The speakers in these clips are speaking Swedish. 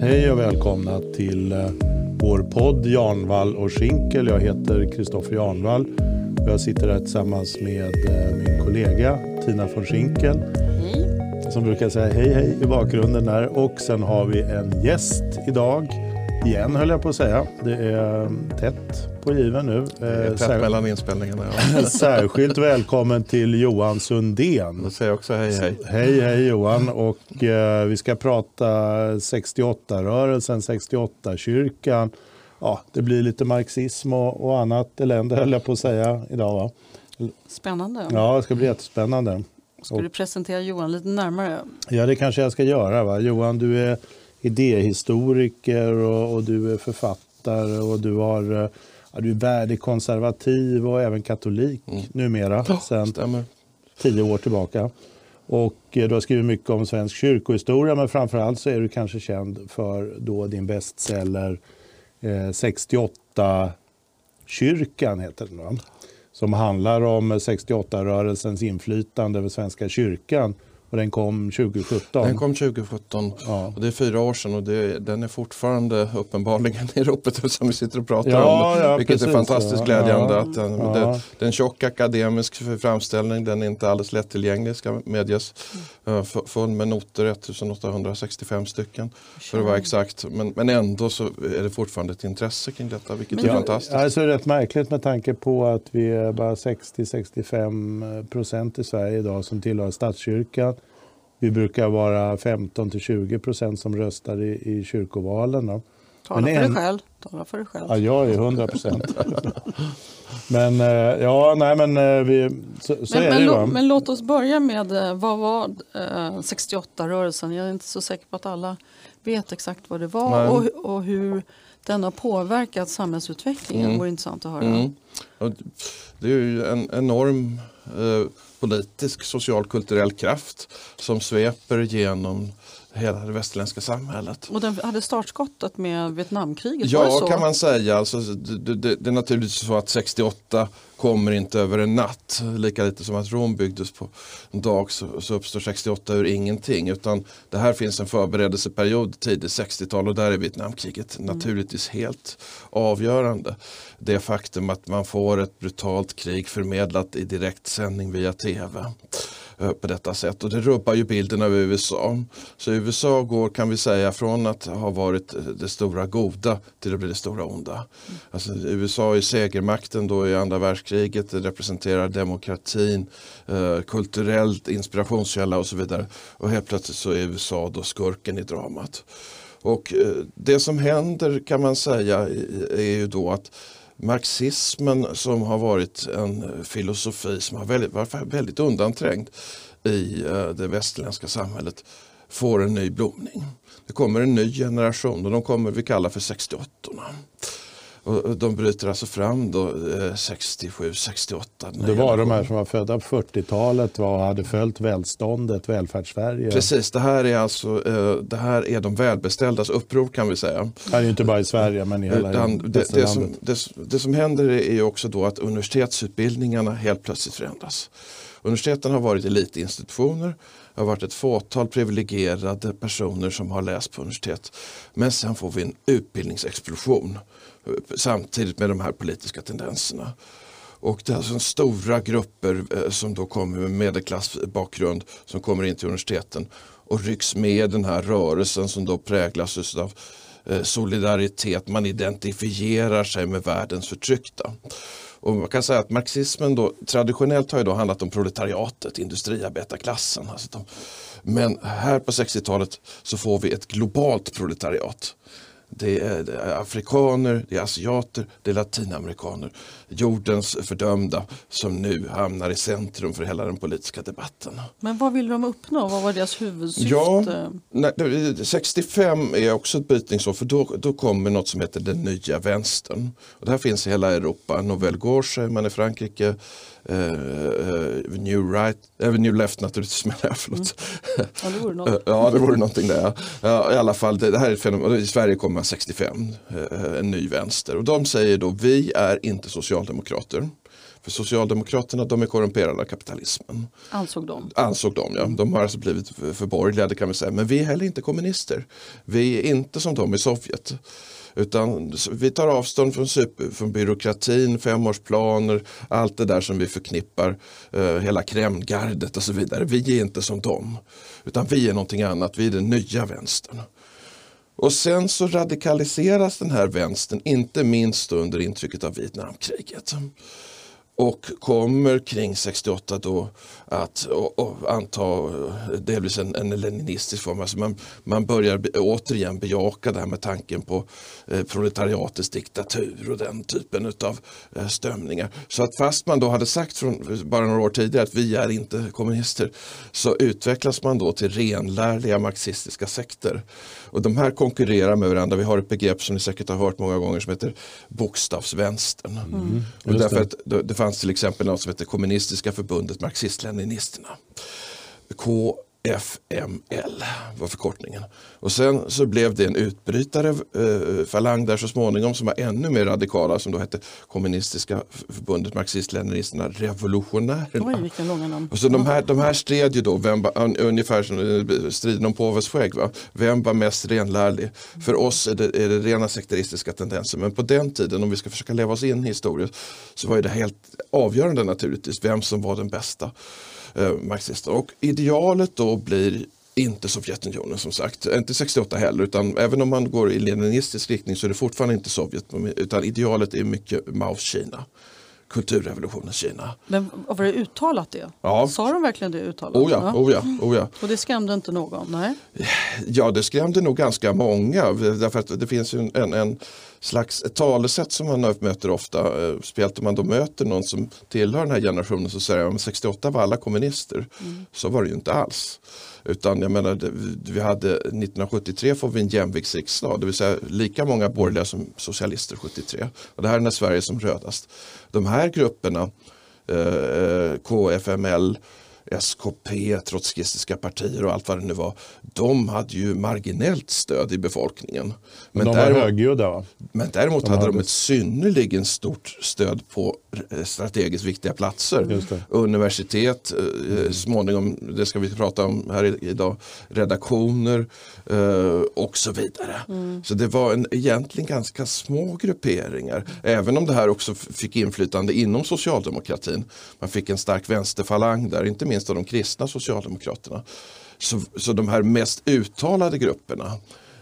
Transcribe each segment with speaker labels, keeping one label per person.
Speaker 1: Hej och välkomna till eh, vår podd Janvall och Schinkel. Jag heter Kristoffer Janvall och jag sitter här tillsammans med eh, min kollega Tina von Schinkel
Speaker 2: Hej.
Speaker 1: som brukar säga hej hej i bakgrunden där. Och sen har vi en gäst idag. Igen höll jag på att säga. Det är eh, tätt på given nu.
Speaker 3: Det är
Speaker 1: Eh,
Speaker 3: tätt
Speaker 1: sär-
Speaker 3: mellan inspelningarna. Ja.
Speaker 1: Särskilt välkommen till Johan Sundén.
Speaker 3: Då säger jag också hej hej.
Speaker 1: Hej, hej Johan. Och eh, vi ska prata 68-rörelsen, 68-kyrkan. Ja, det blir lite marxism och, och annat elände höll jag på att säga idag. Va?
Speaker 2: Spännande.
Speaker 1: Ja, det ska bli jättespännande.
Speaker 2: Ska du presentera Johan lite närmare?
Speaker 1: Ja, det kanske jag ska göra. Va? Johan, du är idéhistoriker och, och du är författare och du, har, eh, ja, du är värdekonservativ och även katolik numera. Sen
Speaker 3: Stämmer.
Speaker 1: tio år tillbaka. Och eh, du har skrivit mycket om svensk kyrkohistoria men framförallt så är du kanske känd för då din bestseller eh, 68 kyrkan heter den va? Som handlar om 68-rörelsens inflytande över Svenska kyrkan. Och den kom 2017.
Speaker 3: Den kom 2017
Speaker 1: Ja.
Speaker 3: och det är fyra år sedan och det, den är fortfarande uppenbarligen i ropet som vi sitter och pratar
Speaker 1: Ja,
Speaker 3: om.
Speaker 1: ja,
Speaker 3: vilket
Speaker 1: precis,
Speaker 3: är fantastiskt
Speaker 1: ja.
Speaker 3: glädjande.
Speaker 1: Ja,
Speaker 3: Att den,
Speaker 1: ja.
Speaker 3: det, det är en tjock akademisk framställning, den är inte alldeles lättillgänglig ska medges. Uh, f- full med noter, 1865 stycken för att vara exakt. Men, men ändå så är det fortfarande ett intresse kring detta vilket
Speaker 2: Men
Speaker 3: är fantastiskt.
Speaker 1: Alltså, det är rätt märkligt med tanke på att vi är bara 60-65 procent i Sverige idag som tillhör statskyrkan. Vi brukar vara 15-20 procent som röstar i, i kyrkovalen. Då.
Speaker 2: Tala
Speaker 1: Men
Speaker 2: för
Speaker 1: en-
Speaker 2: dig själv. Tala för dig själv.
Speaker 1: Ja, jag är 100 procent. men eh, ja, nej men eh, vi, så, så
Speaker 2: men,
Speaker 1: är
Speaker 2: men,
Speaker 1: det ju.
Speaker 2: lå-
Speaker 1: va?
Speaker 2: men låt oss börja med eh, vad var eh, 68-rörelsen? Jag är inte så säker på att alla vet exakt vad det var
Speaker 3: Nej.
Speaker 2: och, och hur den har påverkat samhällsutvecklingen.
Speaker 3: Mm.
Speaker 2: Det vore intressant att höra.
Speaker 3: Mm. Det är ju en enorm eh, politisk, social, kulturell kraft som sveper genom hela det västerländska samhället.
Speaker 2: Och den hade startskottet med Vietnamkriget, det
Speaker 3: Ja,
Speaker 2: så?
Speaker 3: kan man säga. Alltså, det, det, det är naturligtvis så att 68 kommer inte över en natt. Lika lite som att Rom byggdes på en dag så, så uppstår 68 ur ingenting. Utan det här finns en förberedelseperiod, tidigt 60-tal och där är Vietnamkriget naturligtvis helt avgörande. Det faktum att man får ett brutalt krig förmedlat i direktsändning via tv Eh, på detta sätt. Och det rubbar ju bilden av USA. Så USA går, kan vi säga, från att ha varit eh, det stora goda till att bli det stora onda. Alltså, USA är segermakten då i andra världskriget, det representerar demokratin, eh, kulturellt inspirationskälla och så vidare. Och helt plötsligt så är USA då skurken i dramat. Och eh, det som händer kan man säga är ju då att marxismen som har varit en filosofi som har väldigt, varit väldigt undanträngd i eh, det västerländska samhället får en ny blomning. Det kommer en ny generation och de kommer vi kalla för 68 och de bryter alltså fram då eh, 67, 68. den
Speaker 1: Det var de här som var födda på 40-talet och hade följt välståndet, välfärdssverige.
Speaker 3: Precis, det här är alltså eh, det här är de välbeställdas uppror kan vi säga.
Speaker 1: Det är inte bara i Sverige men i hela
Speaker 3: Utan det, det, som, det, det som händer är också då att universitetsutbildningarna helt plötsligt förändras. Universiteten har varit elitinstitutioner, det har varit ett fåtal privilegierade personer som har läst på universitet. Men sen får vi en utbildningsexplosion eh, samtidigt med de här politiska tendenserna. Och det är alltså stora grupper eh, som då kommer med medelklassbakgrund som kommer in till universiteten och rycks med i den här rörelsen som då präglas av eh, solidaritet. Man identifierar sig med världens förtryckta. Och man kan säga att marxismen då traditionellt har ju då handlat om proletariatet, industriarbetarklassen. Alltså de, men här på 60-talet så får vi ett globalt proletariat. Det är, det är afrikaner, det är asiater, det är latinamerikaner. Jordens fördömda som nu hamnar i centrum för hela den politiska debatten.
Speaker 2: Men vad ville de uppnå? Vad var deras huvudsyfte?
Speaker 3: Ja, nej, det- 65 är också ett bytningsår för då, då kommer något som heter den nya vänstern. Och det här finns i hela Europa. Nouvelle Gauche man i Frankrike. eh, eh, new, right, eh, new Left naturligtvis menar jag. Förlåt.
Speaker 2: Ja, det vore något.
Speaker 3: Ja, det vore någonting där. Ja, I alla fall, det, det här är ett fenomen. I Sverige kommer man 65, eh, en ny vänster. Och de säger då, vi är inte socialdemokrater. För Socialdemokraterna de är korrumperade av kapitalismen.
Speaker 2: Ansåg de.
Speaker 3: Ansåg de, ja. De har alltså blivit förborgerligade kan vi säga. Men vi är heller inte kommunister. Vi är inte som de i Sovjet. Utan vi tar avstånd från, super, från byråkratin, femårsplaner, allt det där som vi förknippar, eh, hela Kremlgardet och så vidare. Vi är inte som dem. Utan vi är någonting annat, vi är den nya vänstern. Och sen så radikaliseras den här vänstern, inte minst under intrycket av Vietnamkriget. Och kommer kring 68 då att och, och anta delvis en, en leninistisk form. Alltså man, man börjar återigen bejaka det här med tanken på eh, proletariatets diktatur och den typen av eh, stämningar. Så att fast man då hade sagt från bara några år tidigare att vi är inte kommunister så utvecklas man då till renlärliga marxistiska sekter. Och de här konkurrerar med varandra. Vi har ett begrepp som ni säkert har hört många gånger som heter bokstavsvänstern. Mm. Och därför att det, det fanns till exempel något som heter Kommunistiska förbundet Marxist-Leninisterna. FML var förkortningen. Och sen så blev det en utbrytare eh, falang där så småningom som var ännu mer radikala som då hette Kommunistiska förbundet Marxist-Leninisterna Revolutionärerna.
Speaker 2: Oj, långa namn.
Speaker 3: Och så de, här, de här stred ju då, vem var, ungefär som eh, striden om påvens skägg. Va? Vem var mest renlärlig? För oss är det, är det rena sekteristiska tendenser. Men på den tiden, om vi ska försöka leva oss in i historien, så var det helt avgörande naturligtvis vem som var den bästa eh, marxister. Och idealet då blir inte Sovjetunionen som sagt, inte 68 heller utan även om man går i leninistisk riktning så är det fortfarande inte Sovjet utan idealet är mycket Maos Kina kulturrevolutionens Kina.
Speaker 2: Men var det uttalat det?
Speaker 3: Ja.
Speaker 2: Sa de verkligen det uttalat?
Speaker 3: Oh ja, oh ja, oh ja.
Speaker 2: Och det skrämde inte någon? Nej.
Speaker 3: Ja, det skrämde nog ganska många. Därför att det finns en, en, en slags talesätt som man möter ofta. Eh, speciellt om man då möter någon som tillhör den här generationen så säger man 68 var alla kommunister. Mm. Så var det ju inte alls. Utan jag menar, vi hade 1973 får vi en jämviktsriksdag, det vill säga lika många borgerliga som socialister 73. Och det här är när Sverige är som rödast. De här grupperna, eh, KFML, SKP, trotskistiska partier och allt vad det nu var. De hade ju marginellt stöd i befolkningen.
Speaker 1: Men, de var däremot, högljudda va?
Speaker 3: Men däremot de hade, hade de ett synnerligen stort stöd på strategiskt viktiga platser. Universitet, mm. småningom, det ska vi prata om här idag, redaktioner eh, och så vidare. Mm. Så det var en, egentligen ganska små grupperingar. Även om det här också fick inflytande inom socialdemokratin. Man fick en stark vänsterfalang där, inte minst minst av de kristna socialdemokraterna. Så, så de här mest uttalade grupperna,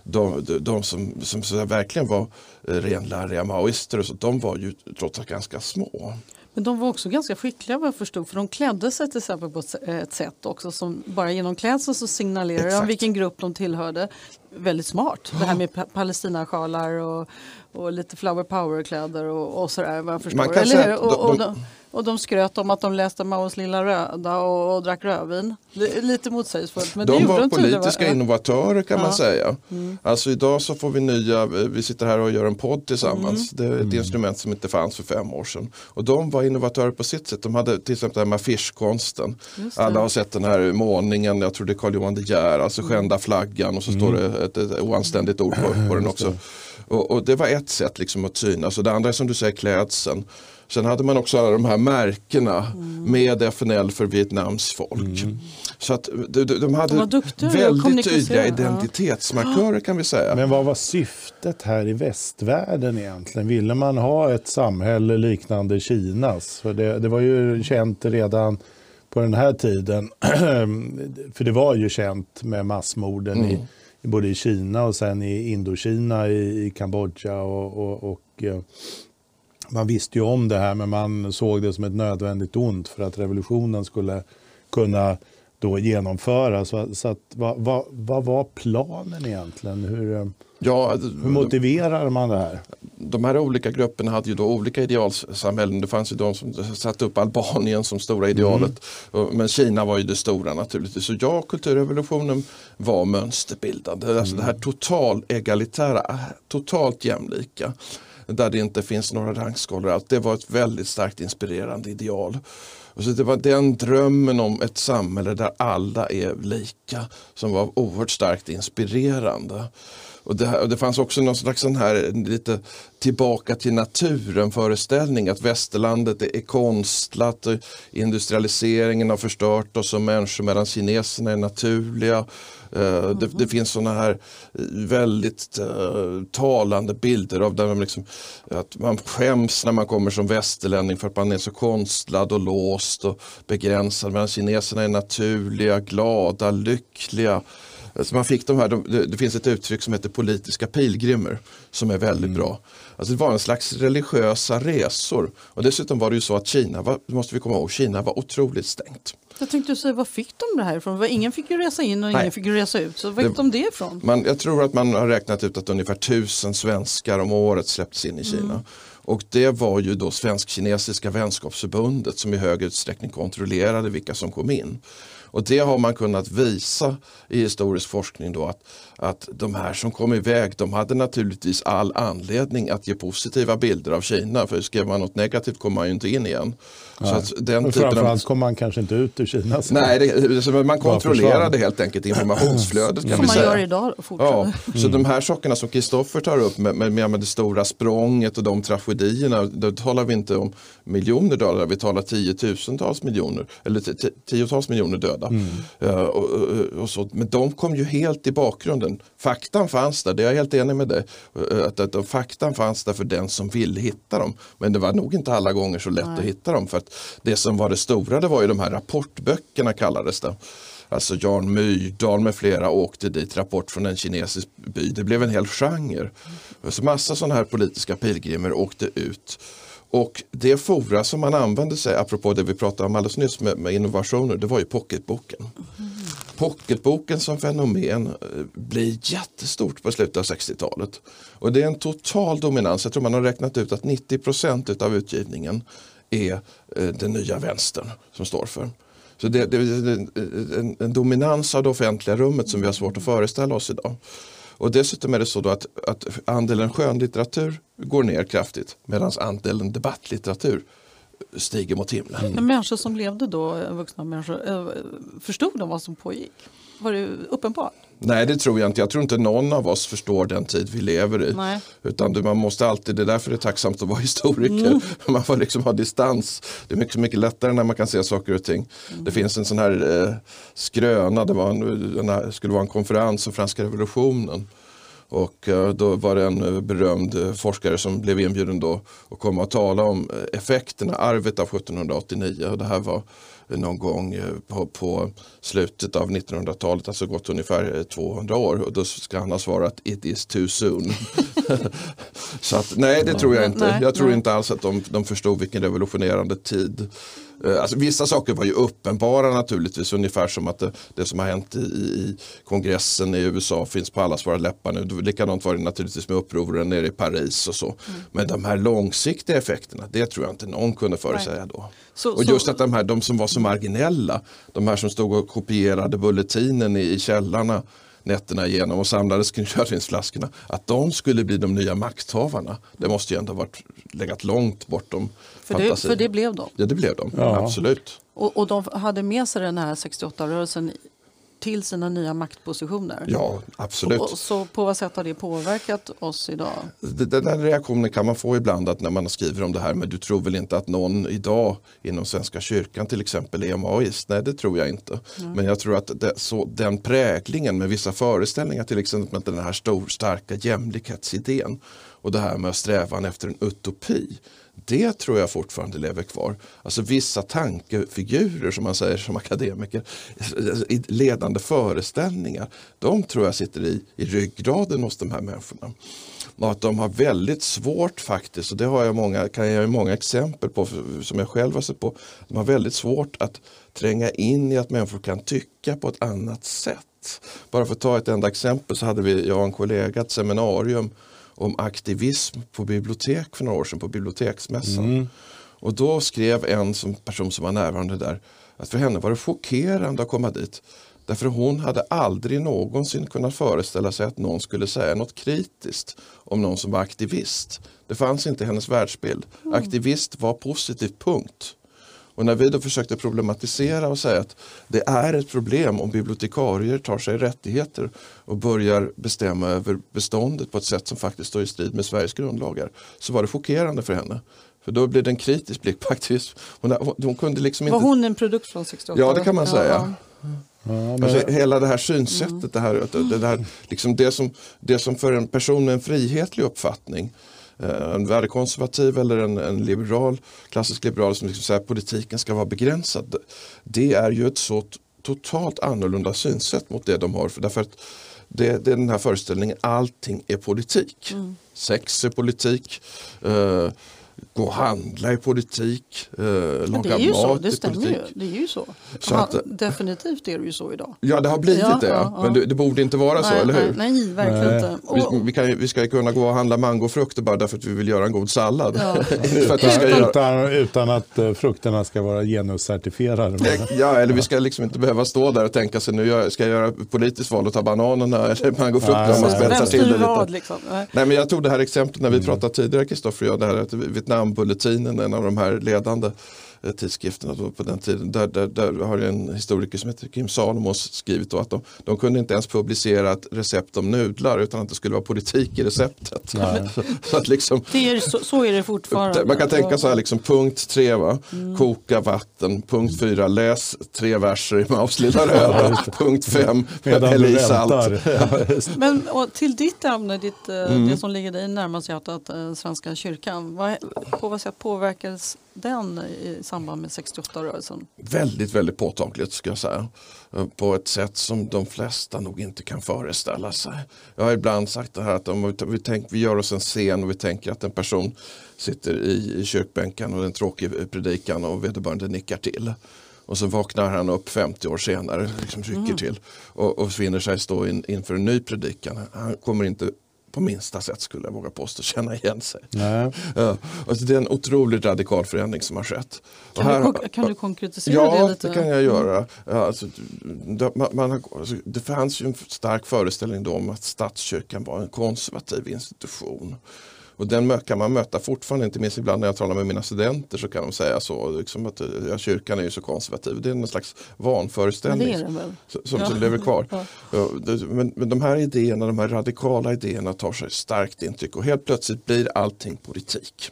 Speaker 3: de, de, de som, som så verkligen var eh, renläriga maoister, så, de var ju trots allt ganska små.
Speaker 2: Men de var också ganska skickliga vad jag förstod för de klädde sig till exempel på ett sätt också som bara genom klädseln så signalerar de vilken grupp de tillhörde. Väldigt smart, det här med palestinasjalar och, och lite flower power-kläder och, och sådär vad jag förstår.
Speaker 3: Man kan Eller, säga, och, och
Speaker 2: de, och de skröt om att de läste Maos lilla röda och, och drack rödvin. Lite motsägelsefullt. Men
Speaker 3: de
Speaker 2: det
Speaker 3: var
Speaker 2: de
Speaker 3: politiska
Speaker 2: det,
Speaker 3: innovatörer kan ja. man säga. Mm. Alltså idag så får vi nya, vi sitter här och gör en podd tillsammans. Mm. Det är ett mm. instrument som inte fanns för fem år sedan. Och de var innovatörer på sitt sätt. De hade till exempel det här med affischkonsten. Alla har sett den här målningen, jag tror det är Carl Johan De Geer, alltså mm. skända flaggan och så står mm. det ett, ett oanständigt ord på, på den också. Och, och, det var ett sätt liksom att synas. Och det andra är som du säger klädseln. Sen hade man också alla de här märkena mm. med FNL för Vietnams folk. Mm. Så att de, de hade de väldigt tydliga identitetsmarkörer kan vi säga.
Speaker 1: Men vad var syftet här i västvärlden egentligen? Ville man ha ett samhälle liknande Kinas? För det, det var ju känt redan på den här tiden, för det var ju känt med massmorden mm. i, både i Kina och sen i Indokina, i, i Kambodja och, och, och eh, man visste ju om det här men man såg det som ett nödvändigt ont för att revolutionen skulle kunna då genomföras. Så, så att, vad, vad, vad, var planen egentligen? Hur, eh, ja, hur motiverar man det här?
Speaker 3: De här olika grupperna hade ju då olika idealsamhällen. Det fanns ju de som satte upp Albanien som stora idealet. Mm. Men Kina var ju det stora naturligtvis. Så ja, kulturrevolutionen var mönsterbildande. Mm. Alltså det här total egalitära, totalt jämlika där det inte finns några rangskalor. Det var ett väldigt starkt inspirerande ideal. Och så det var den drömmen om ett samhälle där alla är lika som var oerhört starkt inspirerande. Och det, och det fanns också någon slags sån här lite tillbaka till naturen föreställning att västerlandet är konstlat, och industrialiseringen har förstört oss som människor medan kineserna är naturliga. Uh, det, det, finns sådana här väldigt uh, talande bilder av där man, liksom, att man skäms när man kommer som västerlänning för att man är så konstlad och låst och begränsad medan kineserna är naturliga, glada, lyckliga. Så man fick de här, det, det finns ett uttryck som heter politiska pilgrimer som är väldigt mm. bra. Alltså det var en slags religiösa resor. Och dessutom var det ju så att Kina, var, måste vi komma ihåg, Kina var otroligt stängt.
Speaker 2: Jag tänkte säga, var fick de det här ifrån? Ingen fick ju resa in och ingen fick resa ut. Så var fick de det ifrån?
Speaker 3: Man, jag tror att man har räknat ut att ungefär tusen svenskar om året släpptes in i Kina. Mm. Och det var ju då Svensk-kinesiska vänskapsförbundet som i hög utsträckning kontrollerade vilka som kom in. Och det har man kunnat visa i historisk forskning då att, att de här som kom iväg de hade naturligtvis all anledning att ge positiva bilder av Kina. För skrev man något negativt kom man ju inte in igen.
Speaker 1: Så att den Men framförallt av... kom man kanske inte ut ur Kina.
Speaker 3: Så. Nej, det, man kontrollerade helt enkelt informationsflödet. Kan
Speaker 2: Som
Speaker 3: man
Speaker 2: gör idag
Speaker 3: Ja, mm. Så de här sakerna som Kristoffer tar upp med, med, med, det stora språnget och de tragedierna. Då talar vi inte om miljoner dollar, vi talar tiotusentals miljoner eller tiotals miljoner döda. Mm. Uh, och, och, och, så. Men de kom ju helt i bakgrunden. Faktan fanns där, det är jag helt enig med dig. Uh, att, att, att, faktan fanns där för den som ville hitta dem. Men det var nog inte alla gånger så lätt Nej. att hitta dem. För att det som var det stora det var ju de här rapportböckerna kallades det. Alltså Jan Myrdal med flera åkte dit, rapport från en kinesisk by. Det blev en hel genre. Så massa sådana här politiska pilgrimer åkte ut. Och det fora som man använde sig, apropå det vi pratade om alldeles nyss med, med innovationer, det var ju pocketboken. Mm. Pocketboken som fenomen eh, blir jättestort på slutet av 60-talet. Och det är en total dominans, jag tror man har räknat ut att 90 procent av utgivningen är eh, den nya vänstern som står för. Så det, det är en, en, dominans av det offentliga rummet som vi har svårt att föreställa oss idag. Och dessutom är det så att, att andelen skönlitteratur går ner kraftigt medan andelen debattlitteratur stiger mot himlen.
Speaker 2: Mm. Men människor som levde då, vuxna människor, eh, förstod de vad som pågick? Var det uppenbart?
Speaker 3: Nej det tror jag inte. Jag tror inte någon av oss förstår den tid vi lever i. Nej. Utan man måste alltid, det är därför det är tacksamt att vara historiker. Mm. Man får liksom ha distans. Det är mycket, mycket lättare när man kan se saker och ting. Mm. Det finns en sån här eh, skröna, det var en, en, skulle vara en konferens om franska revolutionen. Och eh, då var det en eh, berömd eh, forskare som blev inbjuden då att komma och tala om effekterna, arvet av 1789. Och det här var någon gång på, på slutet av 1900-talet, alltså gått ungefär 200 år. Och då ska han ha svarat it is too soon. Så att, nej, det tror jag inte. Jag tror inte alls att de, de förstod vilken revolutionerande tid alltså, vissa saker var ju uppenbara naturligtvis, ungefär som att det, det som har hänt i, i, kongressen i USA finns på allas våra läppar nu. Likadant var det naturligtvis med upproren nere i Paris och så. Mm. Men de här långsiktiga effekterna, det tror jag inte någon kunde förutsäga då. Så, och just så... att de här, de som var så marginella, de här som stod och kopierade bulletinen i, i källarna nätterna igenom och samlades kring rödvinsflaskorna. Att de skulle bli de nya makthavarna, det måste ju ändå varit legat långt bortom
Speaker 2: för det, för det blev de?
Speaker 3: Ja, det blev de. Ja. Absolut.
Speaker 2: Och, och de hade med sig den här 68-rörelsen till sina nya maktpositioner.
Speaker 3: Ja, absolut.
Speaker 2: Och, så på vad sätt har det påverkat oss idag?
Speaker 3: Den där reaktionen kan man få ibland att när man skriver om det här men du tror väl inte att någon idag inom Svenska kyrkan till exempel är maoist? Nej det tror jag inte. Mm. Men jag tror att det, så, den präglingen med vissa föreställningar till exempel med den här stor starka jämlikhetsidén och det här med strävan efter en utopi det tror jag fortfarande lever kvar. Alltså vissa tankefigurer som man säger som akademiker, i ledande föreställningar, de tror jag sitter i, i ryggraden hos de här människorna. Och att de har väldigt svårt faktiskt, och det har jag många, kan jag ge många exempel på som jag själv har sett på. De har väldigt svårt att tränga in i att människor kan tycka på ett annat sätt. Bara för att ta ett enda exempel så hade vi, jag och en kollega, ett seminarium om aktivism på bibliotek för några år sedan på biblioteksmässan. Mm. Och då skrev en som person som var närvarande där att för henne var det chockerande att komma dit. Därför hon hade aldrig någonsin kunnat föreställa sig att någon skulle säga något kritiskt om någon som var aktivist. Det fanns inte i hennes världsbild. Mm. Aktivist var positivt, punkt. Och när vi då försökte problematisera och säga att det är ett problem om bibliotekarier tar sig rättigheter och börjar bestämma över beståndet på ett sätt som faktiskt står i strid med Sveriges grundlagar så var det chockerande för henne. För då blev det en kritisk blick på aktivism. Hon, hon kunde liksom inte...
Speaker 2: Var hon en produkt från 68?
Speaker 3: Ja, det kan man säga.
Speaker 1: Ja, men,
Speaker 3: Alltså, hela det här synsättet, det, här, det, här, liksom det, som, det som för en person med en frihetlig uppfattning en värdekonservativ eller en, en liberal, klassisk liberal som liksom säger att politiken ska vara begränsad. Det är ju ett så totalt annorlunda synsätt mot det de har. För därför att det, det är den här föreställningen, allting är politik. Sex är politik, eh, gå och handla är politik, eh, laga
Speaker 2: det är ju så,
Speaker 3: mat
Speaker 2: det
Speaker 3: är
Speaker 2: stämmer ju.
Speaker 3: politik.
Speaker 2: Det är ju så.
Speaker 3: Så att- eh,
Speaker 2: definitivt är det ju så idag.
Speaker 3: Ja, det har blivit
Speaker 2: Ja,
Speaker 3: det.
Speaker 2: ja, ja.
Speaker 3: Men det, det borde inte vara så,
Speaker 2: nej,
Speaker 3: eller hur?
Speaker 2: Nej, nej verkligen
Speaker 1: Nej.
Speaker 2: inte. Och,
Speaker 3: Vi, vi, kan, vi ska kunna gå och handla mangofrukter bara därför att vi vill göra en god sallad.
Speaker 2: Ja.
Speaker 3: Inte för att vi ska
Speaker 1: utan,
Speaker 3: göra,
Speaker 1: utan, utan att eh, frukterna ska vara genuscertifierade.
Speaker 3: Ja, eller vi ska liksom inte behöva stå där och tänka sig nu ska jag göra politiskt val och ta bananerna eller mangofrukterna om man spetsar
Speaker 2: vem
Speaker 3: till det
Speaker 2: styr vad
Speaker 3: lite.
Speaker 2: liksom? Nej.
Speaker 3: Nej, men jag tog det här exemplet när vi
Speaker 1: Mm.
Speaker 3: pratade tidigare, Kristoffer och jag, det här att Vietnambulletinen, en av de här ledande tidskrifterna då på den tiden, där, där, där har en historiker som heter Kim Salomos skrivit då att de, de kunde inte ens publicera ett recept om nudlar utan att det skulle vara politik i receptet.
Speaker 1: Nej.
Speaker 3: Så, så att liksom,
Speaker 2: Det är, så, så är det fortfarande.
Speaker 3: man kan tänka så här, liksom, punkt tre, va?
Speaker 2: Mm.
Speaker 3: koka vatten, punkt fyra, läs tre verser i Maus lilla röda, punkt fem,
Speaker 1: Medan
Speaker 3: häll i salt.
Speaker 2: Men och till ditt ämne, ditt, eh,
Speaker 3: Mm.
Speaker 2: det som ligger dig närmast hjärtat, eh, Svenska kyrkan. Vad, på vad sätt påverkades den i samband med 68-rörelsen?
Speaker 3: Väldigt, väldigt påtagligt ska jag säga. På ett sätt som de flesta nog inte kan föreställa sig. Jag har ibland sagt det här att om vi, vi, tänk, vi gör oss en scen och vi tänker att en person sitter i, i kyrkbänken och det är en tråkig predikan och vederbörande nickar till. Och så vaknar han upp 50 år senare, liksom rycker till och, och finner sig stå in, inför en ny predikan. Han kommer inte på minsta sätt, skulle jag våga påstå, känna igen sig.
Speaker 1: Nej.
Speaker 3: Ja, alltså det är en otroligt radikal förändring som har skett.
Speaker 2: Kan,
Speaker 3: här-
Speaker 2: du, kon- kan du konkretisera
Speaker 3: Ja,
Speaker 2: det lite?
Speaker 3: det kan jag göra. Ja, alltså, det, man, man har, alltså, det fanns ju en stark föreställning då om att statskyrkan var en konservativ institution. Och den kan man möta fortfarande, inte minst ibland när jag talar med mina studenter så kan de säga så, liksom att ja, kyrkan är ju så konservativ. Det är en slags vanföreställning
Speaker 2: det väl?
Speaker 3: som, som,
Speaker 2: Ja.
Speaker 3: lever kvar.
Speaker 2: Ja.
Speaker 3: Det- Men, men de här idéerna, de här radikala idéerna tar sig starkt intryck och helt plötsligt blir allting politik.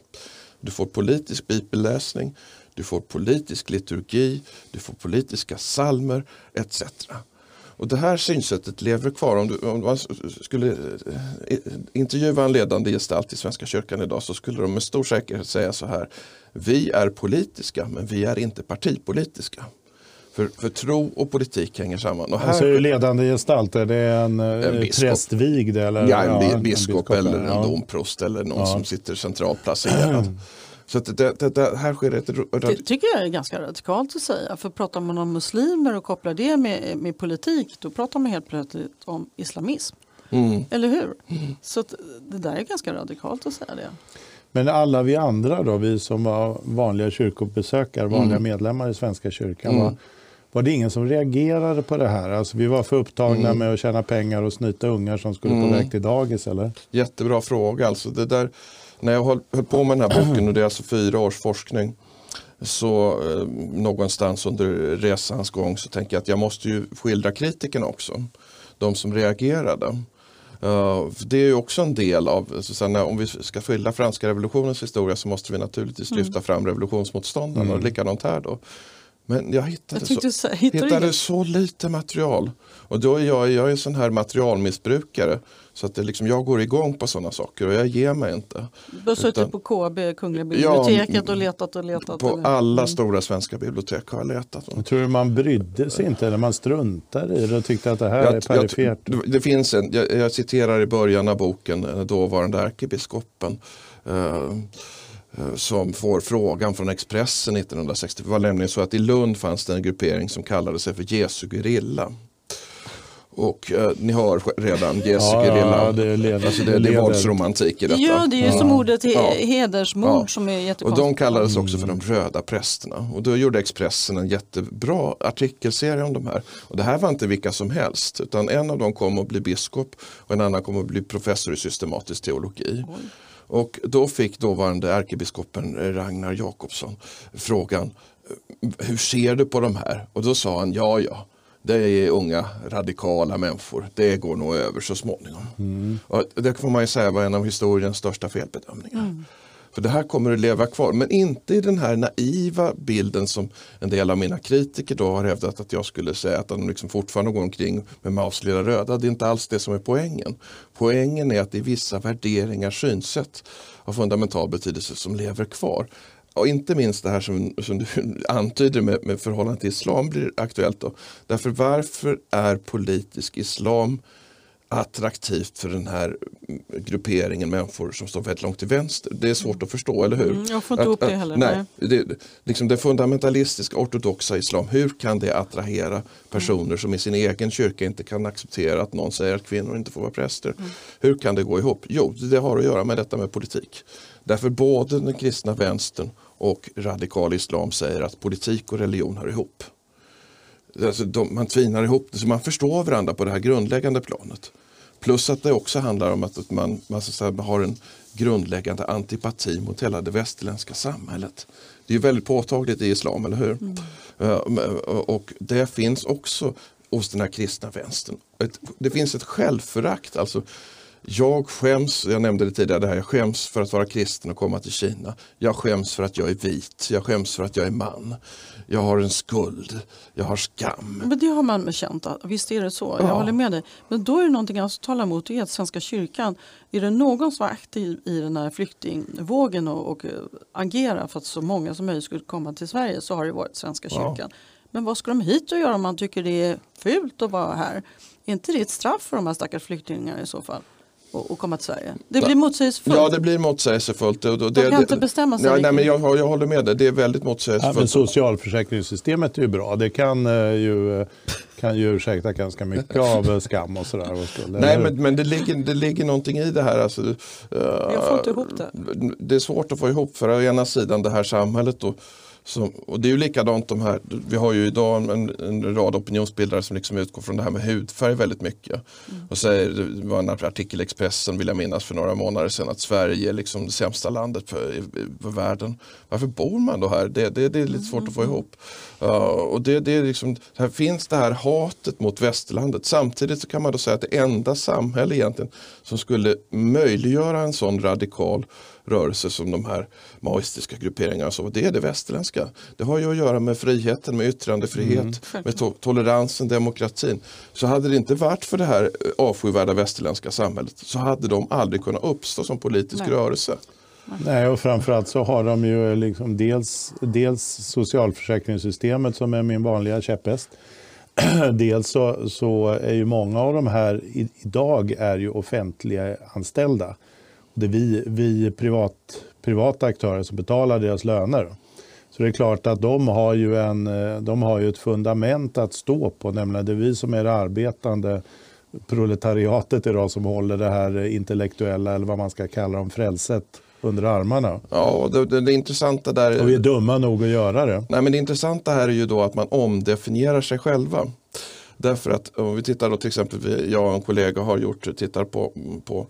Speaker 3: Du får politisk bibelläsning, du får politisk liturgi, du får politiska salmer etc. Och det här synsättet lever kvar. Om, du, om man skulle eh, intervjua en ledande gestalt i Svenska kyrkan idag så skulle de med stor säkerhet säga så här. Vi är politiska men vi är inte partipolitiska. För, för tro och politik hänger samman. Och här,
Speaker 1: Alltså, är ledande gestalt, är det en,
Speaker 3: En
Speaker 1: en
Speaker 3: biskop.
Speaker 1: prästvigd? Eller?
Speaker 3: Ja, en,
Speaker 1: Ja,
Speaker 3: bi-
Speaker 1: en
Speaker 3: biskop, eller en
Speaker 1: ja.
Speaker 3: domprost eller någon
Speaker 1: Ja.
Speaker 3: som sitter centralt placerad. Så att det, det, det, här sker ett...
Speaker 2: Det tycker jag är ganska radikalt att säga. För pratar man om muslimer och kopplar det med, med politik då pratar man helt plötsligt om islamism.
Speaker 3: Mm.
Speaker 2: Eller hur? Så att det där är ganska radikalt att säga det.
Speaker 1: Men alla vi andra då, vi som var vanliga kyrkobesökare, vanliga medlemmar i Svenska kyrkan,
Speaker 3: Mm.
Speaker 1: var, var det ingen som reagerade på det här? Alltså, vi var för upptagna
Speaker 3: Mm.
Speaker 1: med att tjäna pengar och snyta ungar som skulle
Speaker 3: Mm.
Speaker 1: på väg till dagis eller?
Speaker 3: Jättebra fråga. Alltså det där, när jag höll, höll på med den här boken och det är alltså fyra års forskning. Så eh, någonstans under resans gång så tänker jag att jag måste ju skildra kritikerna också. De som reagerade. För det är ju också en del av, när, om vi ska skildra franska revolutionens historia så måste vi naturligtvis lyfta fram revolutionsmotståndarna och likadant här då. Men jag hittade,
Speaker 2: Jag
Speaker 3: så,
Speaker 2: du
Speaker 3: hittade så lite material. Och då är jag, jag är sån här materialmissbrukare. Så att det liksom, jag går igång på sådana saker och jag ger mig inte.
Speaker 2: Du har suttit på KB, Kungliga
Speaker 3: Ja,
Speaker 2: biblioteket och letat och letat.
Speaker 3: På
Speaker 2: eller?
Speaker 3: alla stora svenska bibliotek har jag letat.
Speaker 1: Jag tror du man brydde sig inte eller man struntade i det och tyckte att det här
Speaker 3: Jag-
Speaker 1: är perifert?
Speaker 3: jag- det finns en, jag, jag citerar i början av boken den dåvarande ärkebiskopen. eh, eh, som får frågan från Expressen 1960. Det var nämligen så att i Lund fanns det en gruppering som kallade sig för Jesu gerilla. Och eh, ni hör redan Jesu
Speaker 1: Ja,
Speaker 3: gerilla.
Speaker 1: ja, det leder-
Speaker 3: alltså det, det är våldsromantik i detta.
Speaker 2: Ja, det är ju som ordet he-
Speaker 3: Ja.
Speaker 2: hedersmord
Speaker 3: Ja.
Speaker 2: som är
Speaker 3: Och
Speaker 2: jättekonstigt.
Speaker 3: de kallades också för de röda prästerna. Och då gjorde Expressen en jättebra artikelserie om de här. Och det här var inte vilka som helst. Utan en av dem kom att bli biskop och en annan kom att bli professor i systematisk teologi. Och då fick dåvarande ärkebiskopen Ragnar Jakobsson frågan hur ser du på de här? Och då sa han, ja ja, det är unga radikala människor. Det går nog över så småningom. Mm. Och det får man ju säga var en av historiens största felbedömningar. Mm. För det här kommer att leva kvar, men inte i den här naiva bilden som en del av mina kritiker då har hävdat att jag skulle säga att de liksom fortfarande går omkring med Maos lilla röda. Det är inte alls det som är poängen. Poängen är att det är vissa värderingar, synsätt av fundamental betydelse som lever kvar. Och inte minst det här som, som du antyder med, med förhållande till islam blir aktuellt. Då. Därför varför är politisk islam attraktivt för den här grupperingen människor som står väldigt långt till vänster. Det är svårt att förstå, eller hur? Mm,
Speaker 2: jag får inte att, ihop det heller.
Speaker 3: Nej, det, liksom det fundamentalistiska ortodoxa islam, hur kan det attrahera personer mm. som i sin egen kyrka inte kan acceptera att någon säger att kvinnor inte får vara präster? Mm. Hur kan det gå ihop? Jo, det har att göra med detta med politik. Därför både den kristna vänstern och radikal islam säger att politik och religion hör ihop. Alltså de, man tvinar ihop det så man förstår varandra på det här grundläggande planet. Plus att det också handlar om att man, man säga, har en grundläggande antipati mot hela det västerländska samhället. Det är väldigt påtagligt i islam, eller hur? Mm. Uh, och det finns också hos den här kristna vänstern. Ett, det finns ett självförakt. Alltså, jag skäms, jag nämnde det tidigare, det här, jag skäms för att vara kristen och komma till Kina. Jag skäms för att jag är vit, jag skäms för att jag är man. Jag har en skuld, jag har skam.
Speaker 2: Men det har man känt, visst är det så. Jag håller med dig. Men då är det någonting annat att tala emot, det är att Svenska kyrkan, är det någon som var aktiv i den här flyktingvågen och, och agera för att så många som möjligt skulle komma till Sverige så har det varit Svenska kyrkan. Ja. Men vad ska de hit och göra om man tycker det är fult att vara här? Är inte det ett straff för de här stackars flyktingarna i så fall? Och, komma till Sverige? Det blir motsägelsefullt.
Speaker 3: Ja, det blir motsägelsefullt.
Speaker 2: De kan det, inte bestämma sig.
Speaker 3: Ja, nej, men jag, jag håller med dig, det är väldigt motsägelsefullt. Ja,
Speaker 1: men socialförsäkringssystemet är ju bra. Det kan uh, ju, kan ju ursäkta ganska mycket av skam och sådär.
Speaker 3: nej, men, men det, ligger, det ligger någonting i det här. Alltså, uh,
Speaker 2: jag får inte ihop det.
Speaker 3: Det är svårt att få ihop för å ena sidan det här samhället då, som, och det är ju likadant de här, vi har ju idag en, en rad opinionsbildare som liksom utgår från det här med hudfärg väldigt mycket. Mm. Och säger, det var en artikel i Expressen vill jag minnas för några månader sedan att Sverige är liksom det sämsta landet för, i, för världen. Varför bor man då här? Det, det, det är lite svårt att få ihop. Uh, och det, det är liksom, här finns det här hatet mot västerlandet. Samtidigt så kan man då säga att det enda samhälle egentligen som skulle möjliggöra en sån radikal rörelse som de här maoistiska grupperingarna. Så det är det västerländska. Det har ju att göra med friheten, med yttrandefrihet, mm. med to toleransen, demokratin. Så hade det inte varit för det här avskyvärda västerländska samhället så hade de aldrig kunnat uppstå som politisk Nej. rörelse.
Speaker 1: Nej, och framförallt så har de ju liksom dels, dels socialförsäkringssystemet som är min vanliga käpphäst. dels så, så, är ju många av de här idag är ju offentliga anställda. Det är vi, vi privat, privata aktörer som betalar deras löner. Så det är klart att de har ju, en, de har ju ett fundament att stå på, nämligen det är vi som är det arbetande proletariatet idag som håller det här intellektuella, eller vad man ska kalla dem, frälset under armarna.
Speaker 3: Ja, det, det, det intressanta där...
Speaker 1: Och vi är dumma nog att göra det.
Speaker 3: Nej, men det intressanta här är ju då att man omdefinierar sig själva. Därför att om vi tittar då till exempel, jag och en kollega har gjort, tittar på, på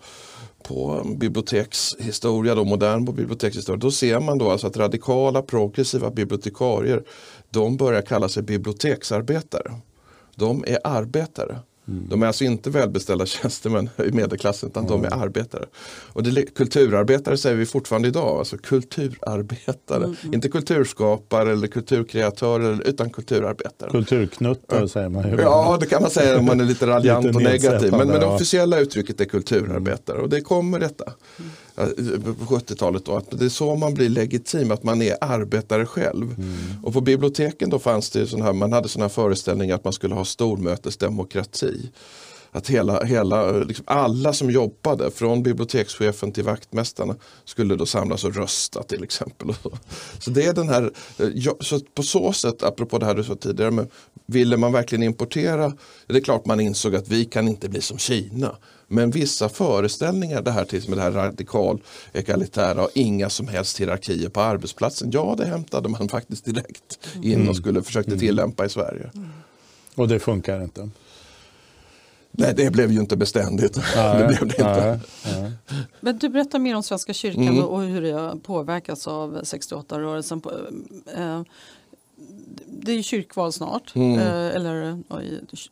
Speaker 3: på bibliotekshistoria, då, modern bibliotekshistoria, då ser man då alltså att radikala progressiva bibliotekarier, de börjar kalla sig biblioteksarbetare. De är arbetare. Mm. De är alltså inte välbeställda tjänstemän i medelklassen utan mm. de är arbetare. Och det, kulturarbetare säger vi fortfarande idag, alltså kulturarbetare. Mm. Inte kulturskapare eller kulturkreatörer utan kulturarbetare.
Speaker 1: Kulturknuttar säger man ju.
Speaker 3: Ja, det kan man säga om man är lite raljant lite och negativ. Men, men det officiella uttrycket är kulturarbetare och det kommer detta. Mm på 70-talet då, att det är så man blir legitim, att man är arbetare själv. Mm. Och på biblioteken då fanns det sån här, man hade sådana föreställningar att man skulle ha stormötesdemokrati. Att hela, hela, liksom alla som jobbade, från bibliotekschefen till vaktmästarna, skulle då samlas och rösta till exempel. Så det är den här, så på så sätt, apropå det här du sa tidigare, men ville man verkligen importera, det är klart man insåg att vi kan inte bli som Kina. Men vissa föreställningar, det här till med det här radikal egalitära och inga som helst hierarkier på arbetsplatsen. Ja, det hämtade man faktiskt direkt in och mm. skulle försökte mm. tillämpa i Sverige.
Speaker 1: Och det funkar inte?
Speaker 3: Nej, det blev ju inte beständigt. Nej, det blev det inte.
Speaker 2: Nej, Men du berättar mer om Svenska kyrkan mm. och hur det har påverkats av 68-rörelsen. Eh, det är kyrkval snart, mm. eh, eller ja,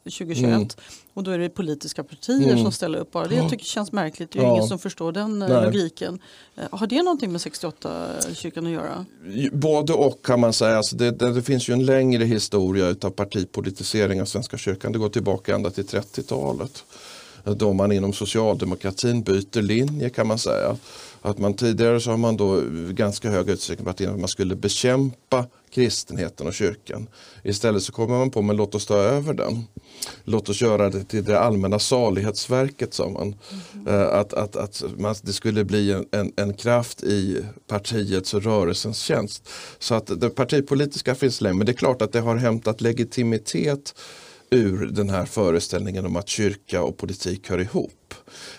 Speaker 2: 2021. Mm. Och då är det politiska partier mm. som ställer upp bara. Det jag tycker känns märkligt. Det är ja. ingen som förstår den eh, Nej. logiken. Eh, har det någonting med 68-kyrkan att göra?
Speaker 3: Både och kan man säga. Alltså det, det, det, finns ju en längre historia av partipolitisering av Svenska kyrkan. Det går tillbaka ända till 30-talet. Då man inom socialdemokratin byter linje kan man säga. Att man tidigare så har man då ganska hög utsträckning varit inne att man skulle bekämpa kristenheten och kyrkan. Istället så kommer man på, men låt oss ta över den. Låt oss göra det till det allmänna salighetsverket, sa man. Mm. Att, att, att man, det skulle bli en, en, en, kraft i partiets och rörelsens tjänst. Så att det partipolitiska finns länge, men det är klart att det har hämtat legitimitet ur den här föreställningen om att kyrka och politik hör ihop.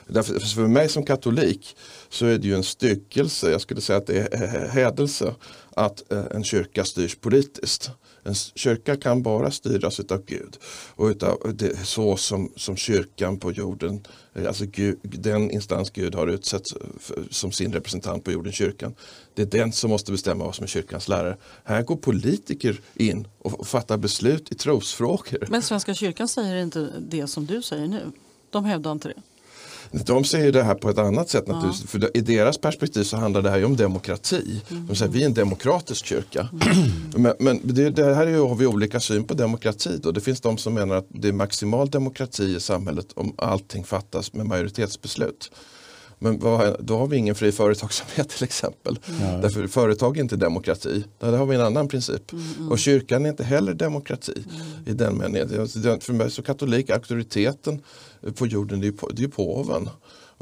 Speaker 3: Därför, för mig som katolik så är det ju en styckelse, jag skulle säga att det är eh, eh, hädelse att eh, en kyrka styrs politiskt. En kyrka kan bara styras av Gud och utav det, så som, som kyrkan på jorden, eh, alltså Gud, den instans Gud har utsett eh, som sin representant på jorden, kyrkan. Det är den som måste bestämma vad som är kyrkans lärare. Här går politiker in och fattar beslut i trosfrågor.
Speaker 2: Men Svenska kyrkan säger inte det som du säger nu. De hävdar inte det.
Speaker 3: De ser det här på ett annat sätt naturligtvis. För I deras perspektiv så handlar det här ju om demokrati. De säger vi är en demokratisk kyrka. Mm. Men, men det, det, här är ju, har vi olika syn på demokrati. Då. Det finns de som menar att det är maximal demokrati i samhället om allting fattas med majoritetsbeslut. Men vad, då har vi ingen fri företagsamhet till exempel. Mm. Därför företag är inte demokrati. Där har vi en annan princip. Mm. Och kyrkan är inte heller demokrati mm. i den meningen. För mig så katolik, auktoriteten på jorden det är, på, det är påven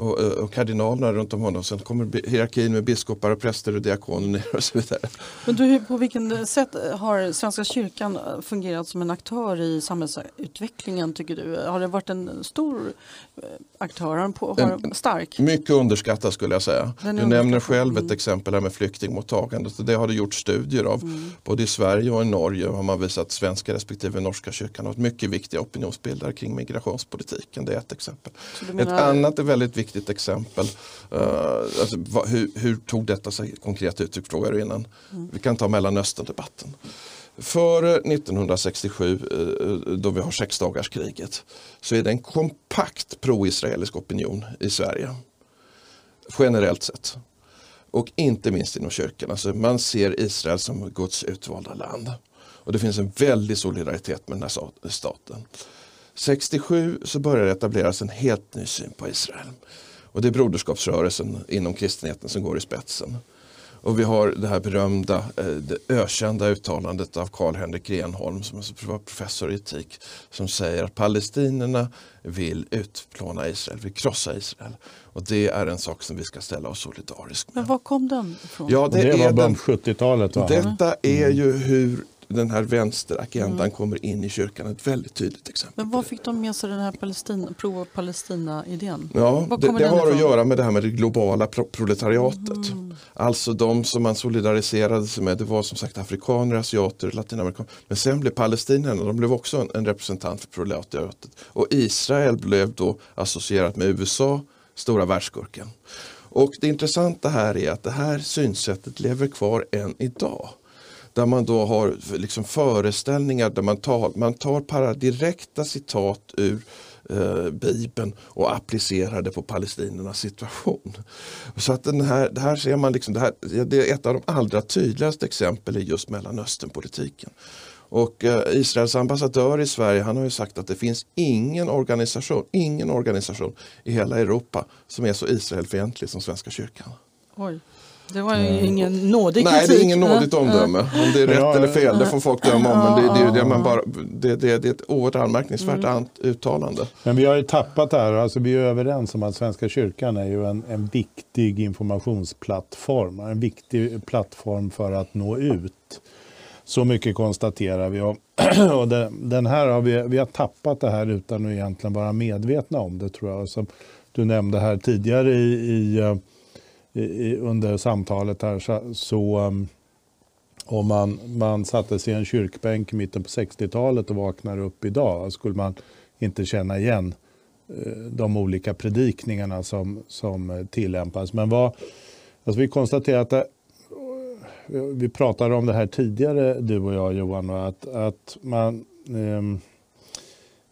Speaker 3: och, eh, och kardinalerna runt om honom. Sen kommer hierarkin med biskopar och präster och diakoner ner och så vidare.
Speaker 2: Men du, på vilken sätt har Svenska kyrkan fungerat som en aktör i samhällsutvecklingen tycker du? Har det varit en stor eh, aktör? Har på, har stark?
Speaker 3: Mycket underskattad skulle jag säga. Du nämner själv ett mm. exempel här med flyktingmottagandet. Det har det gjort studier av. Mm. Både i Sverige och i Norge har man visat att svenska respektive norska kyrkan har varit mycket viktiga opinionsbildare kring migrationspolitiken. Det är ett exempel. Ett annat är väldigt viktigt viktigt exempel. Uh, alltså, va, hur, hur, tog detta sig konkret uttryck, frågar du innan. Mm. Vi kan ta Mellanöstern-debatten. Före 1967, uh, då vi har sexdagarskriget, så är det en kompakt pro-israelisk opinion i Sverige. Generellt sett. Och inte minst inom kyrkan. Alltså man ser Israel som Guds utvalda land. Och det finns en väldig solidaritet med den här staten. 67 så börjar det etableras en helt ny syn på Israel. Och det är broderskapsrörelsen inom kristenheten som går i spetsen. Och vi har det här berömda, eh, det ökända uttalandet av Karl-Henrik Grenholm som var professor i etik som säger att palestinierna vill utplåna Israel, vill krossa Israel. Och det är en sak som vi ska ställa oss solidarisk med.
Speaker 2: Men var kom den ifrån?
Speaker 1: Ja, det, det var bland 70-talet
Speaker 3: Detta är ju hur den här vänsteragendan mm. kommer in i kyrkan. Ett väldigt tydligt exempel.
Speaker 2: Men vad fick de med sig den här Palestina, pro-Palestina-idén?
Speaker 3: Ja, det, det har att göra med det här med det globala pro proletariatet. Mm. Alltså de som man solidariserade sig med, det var som sagt afrikaner, asiater, latinamerikaner. Men sen blev palestinierna, de blev också en, en representant för proletariatet. Och Israel blev då associerat med USA, stora världsskurken. Och det intressanta här är att det här synsättet lever kvar än idag där man då har liksom föreställningar där man tar, man tar para direkta citat ur eh, Bibeln och applicerar det på palestinernas situation. Så att den här, det här ser man, liksom, det, här, det är ett av de allra tydligaste exemplen i just Mellanösternpolitiken. Och eh, Israels ambassadör i Sverige han har ju sagt att det finns ingen organisation, ingen organisation i hela Europa som är så Israelfientlig som Svenska kyrkan.
Speaker 2: Oj. Det var ju mm. ingen nådig
Speaker 3: kritik. Nej, det är ingen nådigt omdöme. Om det är rätt eller fel, det får folk döma om. Men det, det, det, man bara, det, det, det är ett oerhört anmärkningsvärt mm. uttalande.
Speaker 1: Men vi har ju tappat det här. Alltså, vi är överens om att Svenska kyrkan är ju en, en viktig informationsplattform. En viktig plattform för att nå ut. Så mycket konstaterar vi. Och, den här har vi, vi har tappat det här utan att egentligen vara medvetna om det tror jag. Som du nämnde här tidigare i, i eh, i, under samtalet här så, så um, om man, man satte sig i en kyrkbänk i mitten på 60-talet och vaknar upp idag skulle man inte känna igen eh, de olika predikningarna som, som eh, tillämpas. Men vad, alltså vi konstaterar att det, eh, vi pratade om det här tidigare du och jag Johan, att, att man eh,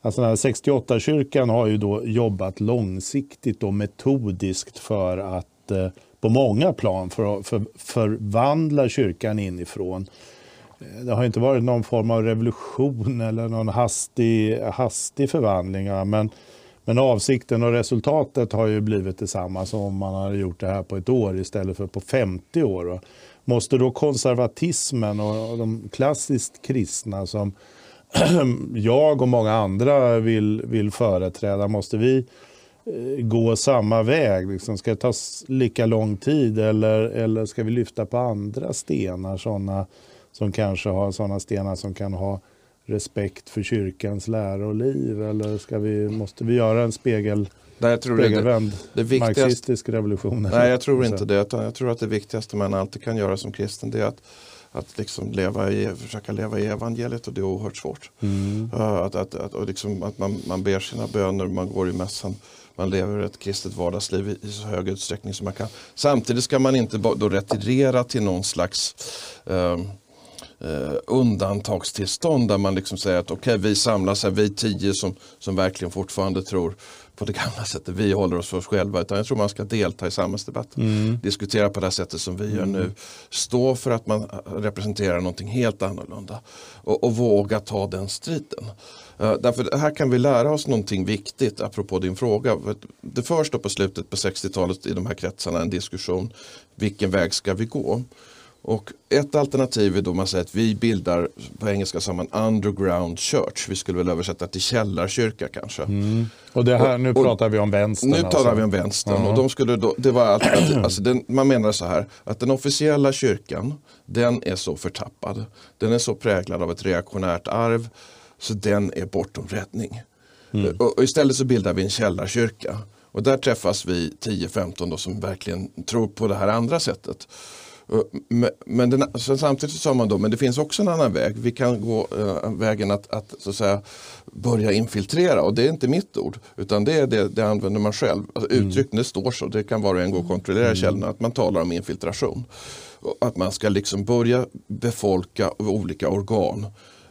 Speaker 1: Alltså 68-kyrkan har ju då jobbat långsiktigt och metodiskt för att eh, på många plan för att för, förvandla kyrkan inifrån. Eh, det har inte varit någon form av revolution eller någon hastig, hastig förvandling. Men, men avsikten och resultatet har ju blivit detsamma som om man hade gjort det här på ett år istället för på 50 år. Måste då konservatismen och de klassiskt kristna som jag och många andra vill, vill företräda, måste vi gå samma väg? Liksom, ska det ta lika lång tid eller, eller ska vi lyfta på andra stenar? Såna som kanske har sådana stenar som kan ha respekt för kyrkans lära och liv? Eller ska vi, måste vi göra en spegel, Nej, jag tror spegelvänd det, det marxistisk revolution?
Speaker 3: Nej, jag tror inte det. Jag tror att det viktigaste man alltid kan göra som kristen det är att att liksom leva i, försöka leva i evangeliet och det är oerhört svårt. Mm. Uh, att, att, att, och liksom att man, man ber sina böner, man går i mässan, man lever ett kristet vardagsliv i, så hög utsträckning som man kan. Samtidigt ska man inte då retirera till någon slags uh, Uh, undantagstillstånd där man liksom säger att okej okay, vi samlas här, vi tio som, som verkligen fortfarande tror på det gamla sättet. Vi håller oss för oss själva. Utan jag tror man ska delta i samhällsdebatten. Mm. Diskutera på det sättet som vi mm. gör nu. Stå för att man representerar någonting helt annorlunda. Och, och våga ta den striden. Uh, därför här kan vi lära oss någonting viktigt apropå din fråga. Det förs då på slutet på 60-talet i de här kretsarna en diskussion. Vilken väg ska vi gå? Och ett alternativ är då man säger att vi bildar, på engelska sa man underground church. Vi skulle väl översätta till källarkyrka kanske. Mm.
Speaker 1: Och det här, och, nu pratar vi om vänstern?
Speaker 3: Nu alltså. talar vi om vänstern. Uh -huh. och de skulle då, det var alternativ, alltså den, man menar så här, att den officiella kyrkan, den är så förtappad. Den är så präglad av ett reaktionärt arv, så den är bortom räddning. Mm. Och, och istället så bildar vi en källarkyrka. Och där träffas vi 10-15 som verkligen tror på det här andra sättet. Men den, samtidigt sa man då, men det finns också en annan väg. Vi kan gå äh, vägen att, att, så att säga, börja infiltrera och det är inte mitt ord utan det är det, det använder man själv. Alltså, mm. Uttryck, det står så, det kan var och en gå och kontrollera mm. källorna, att man talar om infiltration. Att man ska liksom börja befolka olika organ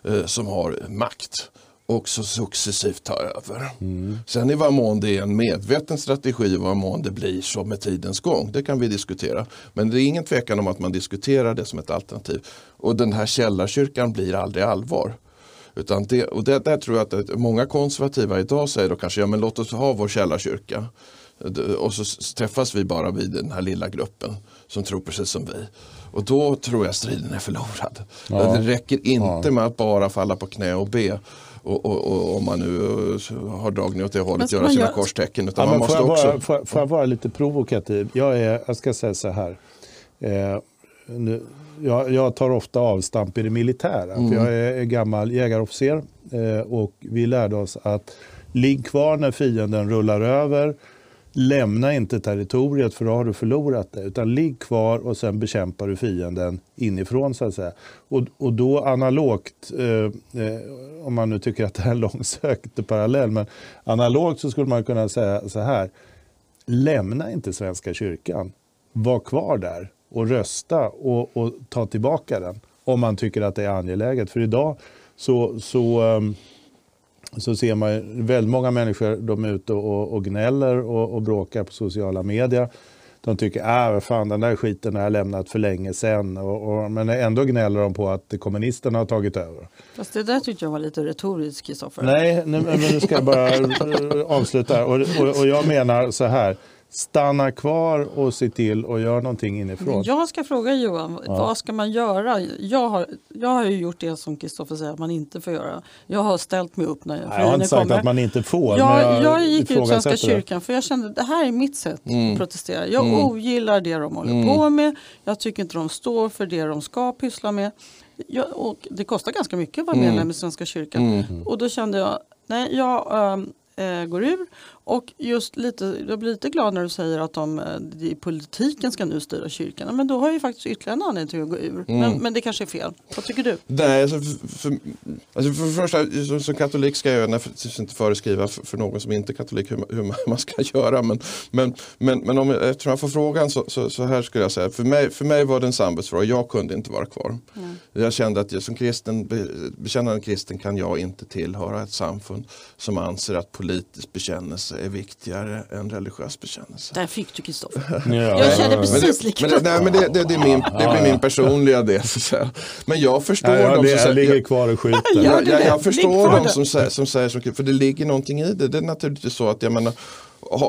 Speaker 3: eh, som har makt också successivt ta över. Mm. Sen i vad mån det är en medveten strategi och vad mån det blir så med tidens gång, det kan vi diskutera. Men det är ingen tvekan om att man diskuterar det som ett alternativ. Och den här källarkyrkan blir aldrig allvar. Utan det, och det, där tror jag att många konservativa idag säger då kanske, ja men låt oss ha vår källarkyrka. Eh, och så träffas vi bara vid den här lilla gruppen som tror precis som vi. Och då tror jag striden är förlorad. Ja. Det räcker inte ja. med att bara falla på knä och be och, och, och, om man nu eh, har dragning åt det hållet, göra sina gör... korstecken. Utan ja, man måste
Speaker 1: får,
Speaker 3: också...
Speaker 1: jag vara, får, får, jag vara lite provokativ? Jag, är, jag ska säga så här. Eh, nu, jag, jag, tar ofta avstamp i det militära. Mm. För jag är gammal jägarofficer eh, och vi lärde oss att ligg kvar när fienden rullar över lämna inte territoriet för då har du förlorat det. Utan ligg kvar och sen bekämpar du fienden inifrån så att säga. Och, och då analogt, eh, eh, om man nu tycker att det här är en långsökt parallell, men analogt så skulle man kunna säga så här. Lämna inte Svenska kyrkan. Var kvar där och rösta och, och ta tillbaka den om man tycker att det är angeläget. För idag så, så ehm, så ser man väldigt många människor de är ute och, och gnäller och, och bråkar på sociala medier. De tycker att äh, fan, den där skiten har jag lämnat för länge sedan. Och, och, men ändå gnäller de på att kommunisterna har tagit över.
Speaker 2: Fast det där tyckte jag var lite retoriskt, Kristoffer.
Speaker 1: Nej, nu, men nu ska jag bara avsluta. Och, och jag menar så här. Stanna kvar och se till och gör någonting inifrån.
Speaker 2: Jag ska fråga Johan, ja. vad ska man göra? Jag har, jag har ju gjort det som Kristoffer säger att man inte får göra. Jag har ställt mig upp när
Speaker 1: jag, jag har inte sagt kommer. att man inte får.
Speaker 2: Jag, jag, jag gick ut Svenska kyrkan för jag kände att det här är mitt sätt mm. att protestera. Jag mm. ogillar det de håller mm. på med. Jag tycker inte de står för det de ska pyssla med. Jag, det kostar ganska mycket att vara medlem mm. i Svenska kyrkan. Mm. Och då kände jag, nej, jag, eh, går ur. Och just lite, jag blir lite glad när du säger att de, eh, de, politiken ska nu styra kyrkan. Men då har ju faktiskt ytterligare en anledning till att gå ur.
Speaker 3: Mm.
Speaker 2: Men, men det kanske är fel. Vad tycker du?
Speaker 3: Nej, alltså för, för, alltså för det första, som, som katolik ska jag naturligtvis inte föreskriva för, för någon som inte är katolik hur, hur man ska göra. Men, men, men, men om, eftersom jag får frågan så, så, så, här skulle jag säga. För mig, för mig var det en samvetsfråga. Jag kunde inte vara kvar. Mm. Jag kände att jag som kristen, bekännande kristen kan jag inte tillhöra ett samfund som anser att politisk bekännelse är viktigare än religiös bekännelse.
Speaker 2: Där fick du Kristoffer. Ja. Jag känner precis likadant.
Speaker 3: Men, det, det, det, det, är min, det blir min personliga del. Så men jag förstår
Speaker 1: ja,
Speaker 3: dem
Speaker 1: som säger... ligger kvar och skjuter.
Speaker 3: jag, jag, jag förstår dem som säger, som säger, för det ligger någonting i det. Det är naturligtvis så att jag menar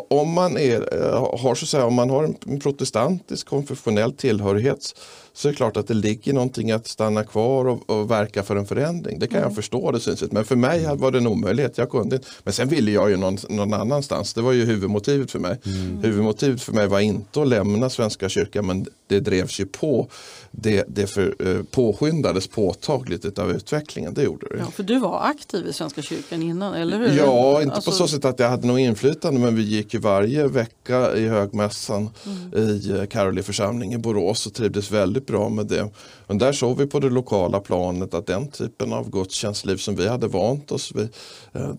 Speaker 3: om man, är, eh, har, så säga, om man har en protestantisk konfessionell tillhörighet så är det klart att det ligger någonting att stanna kvar och, och verka för en förändring. Det kan mm. jag förstå det synsättet. Men för mig var det en omöjlighet. Jag kunde Men sen ville jag ju någon, någon annanstans. Det var ju huvudmotivet för mig. Mm. Huvudmotivet för mig var inte att lämna Svenska kyrkan men det drevs ju på. Det, det för, eh, påskyndades påtagligt av utvecklingen. Det gjorde det.
Speaker 2: Ja, för du var aktiv i Svenska kyrkan innan, eller hur?
Speaker 3: Ja, inte alltså... på så sätt att jag hade något inflytande men vi gick ju varje vecka i högmässan mm. i eh, Karoli församling i Borås och trivdes väldigt bra med det. Men där såg vi på det lokala planet att den typen av gudstjänstliv som vi hade vant oss vid, eh,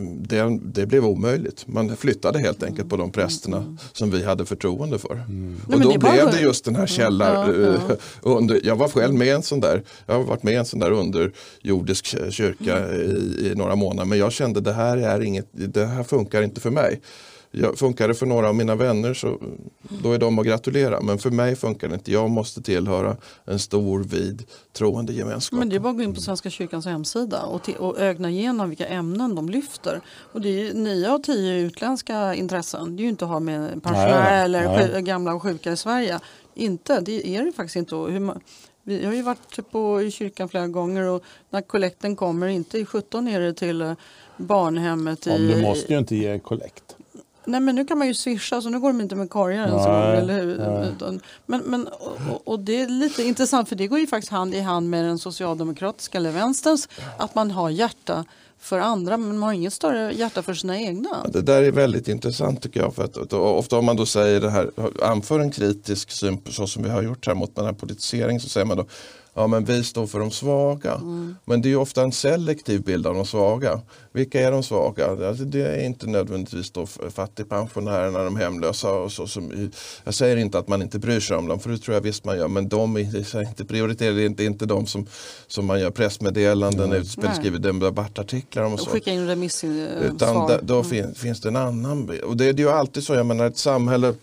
Speaker 3: det, det blev omöjligt. Man flyttade helt enkelt på de prästerna mm. som vi hade förtroende för. Mm. Och då blev det just den här källar... Ja, ja. Under, jag var själv med en sån där, jag har varit med i en sån där underjordisk kyrka i, i några månader men jag kände det här, är inget, det här funkar inte för mig funkar det för några av mina vänner så då är de att gratulera. Men för mig funkar det inte. Jag måste tillhöra en stor vid troende gemenskap.
Speaker 2: Men det är bara att gå in på Svenska kyrkans hemsida och, och ögna igenom vilka ämnen de lyfter. Och det är nio av tio utländska intressen. Det är ju inte att ha med pensionärer eller nej. gamla och sjuka i Sverige. Inte, det är det faktiskt inte. Hur vi har ju varit på, i kyrkan flera gånger och när kollekten kommer, inte i 17 är det till eh, barnhemmet.
Speaker 1: I, du måste ju inte ge kollekt.
Speaker 2: Nej men nu kan man ju swisha så nu går de inte med korgar ens eller hur? Men, men, och, och, det är lite intressant för det går ju faktiskt hand i hand med den socialdemokratiska eller vänsterns att man har hjärta för andra men man har inget större hjärta för sina egna.
Speaker 3: Det där är väldigt intressant tycker jag. För att, ofta om man då säger det här, anför en kritisk syn så som vi har gjort här mot den här politiseringen så säger man då ja men vi står för de svaga. Mm. Men det är ofta en selektiv bild av de svaga. Vilka är de svaga? Alltså det är inte nödvändigtvis då fattigpensionärerna, de hemlösa. Och så, som, jag säger inte att man inte bryr sig om dem, för det tror jag visst man gör. Men de är inte prioriterade, det är inte, inte de som, som man gör pressmeddelanden, mm. utspel, skriver debattartiklar om. Och så.
Speaker 2: Skicka in remissvar.
Speaker 3: Utan da, då mm. fin, finns det en annan bild. Och det, det är ju alltid så, jag menar ett samhälle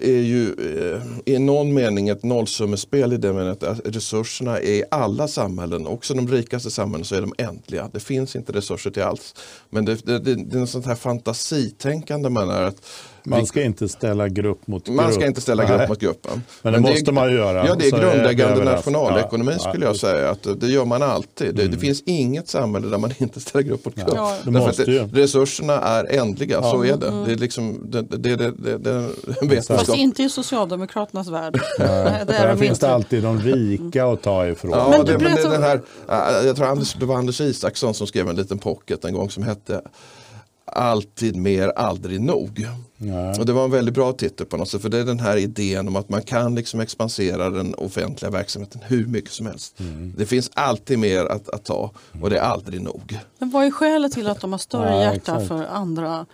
Speaker 3: är ju eh, i någon mening ett nollsummespel i det meningen att resurserna är i alla samhällen, också de rikaste samhällen, så är de ändliga. Det finns inte resurser till allt. Men det, det, det, det är en sånt här fantasitänkande man är att
Speaker 1: man ska inte ställa grupp mot grupp.
Speaker 3: Man ska inte ställa grupp Nej. mot gruppen.
Speaker 1: Men det Men måste man göra.
Speaker 3: Ja, det är grundläggande är nationalekonomi ja, skulle jag säga. Att det gör man alltid. Mm. Det, det, mm. finns inget samhälle där man inte ställer grupp mot grupp. Ja, det måste ju. resurserna är ändliga, ja. så är det. Mm. Det är liksom det, det, det, det, det vetenskap.
Speaker 2: Fast inte i Socialdemokraternas värld.
Speaker 1: Nej, där de finns det alltid de rika att ta ifrån.
Speaker 3: Ja, men det, det, den här, jag tror Anders, det var Anders Isaksson som skrev en liten pocket en gång som hette alltid mer, aldrig nog. Ja. Och det var en väldigt bra titel på något sätt. För det är den här idén om att man kan liksom expansera den offentliga verksamheten hur mycket som helst. Mm. Det finns alltid mer att, att ta och det är aldrig nog.
Speaker 2: Men vad är skälet till att de har större ja, hjärta exakt. för andra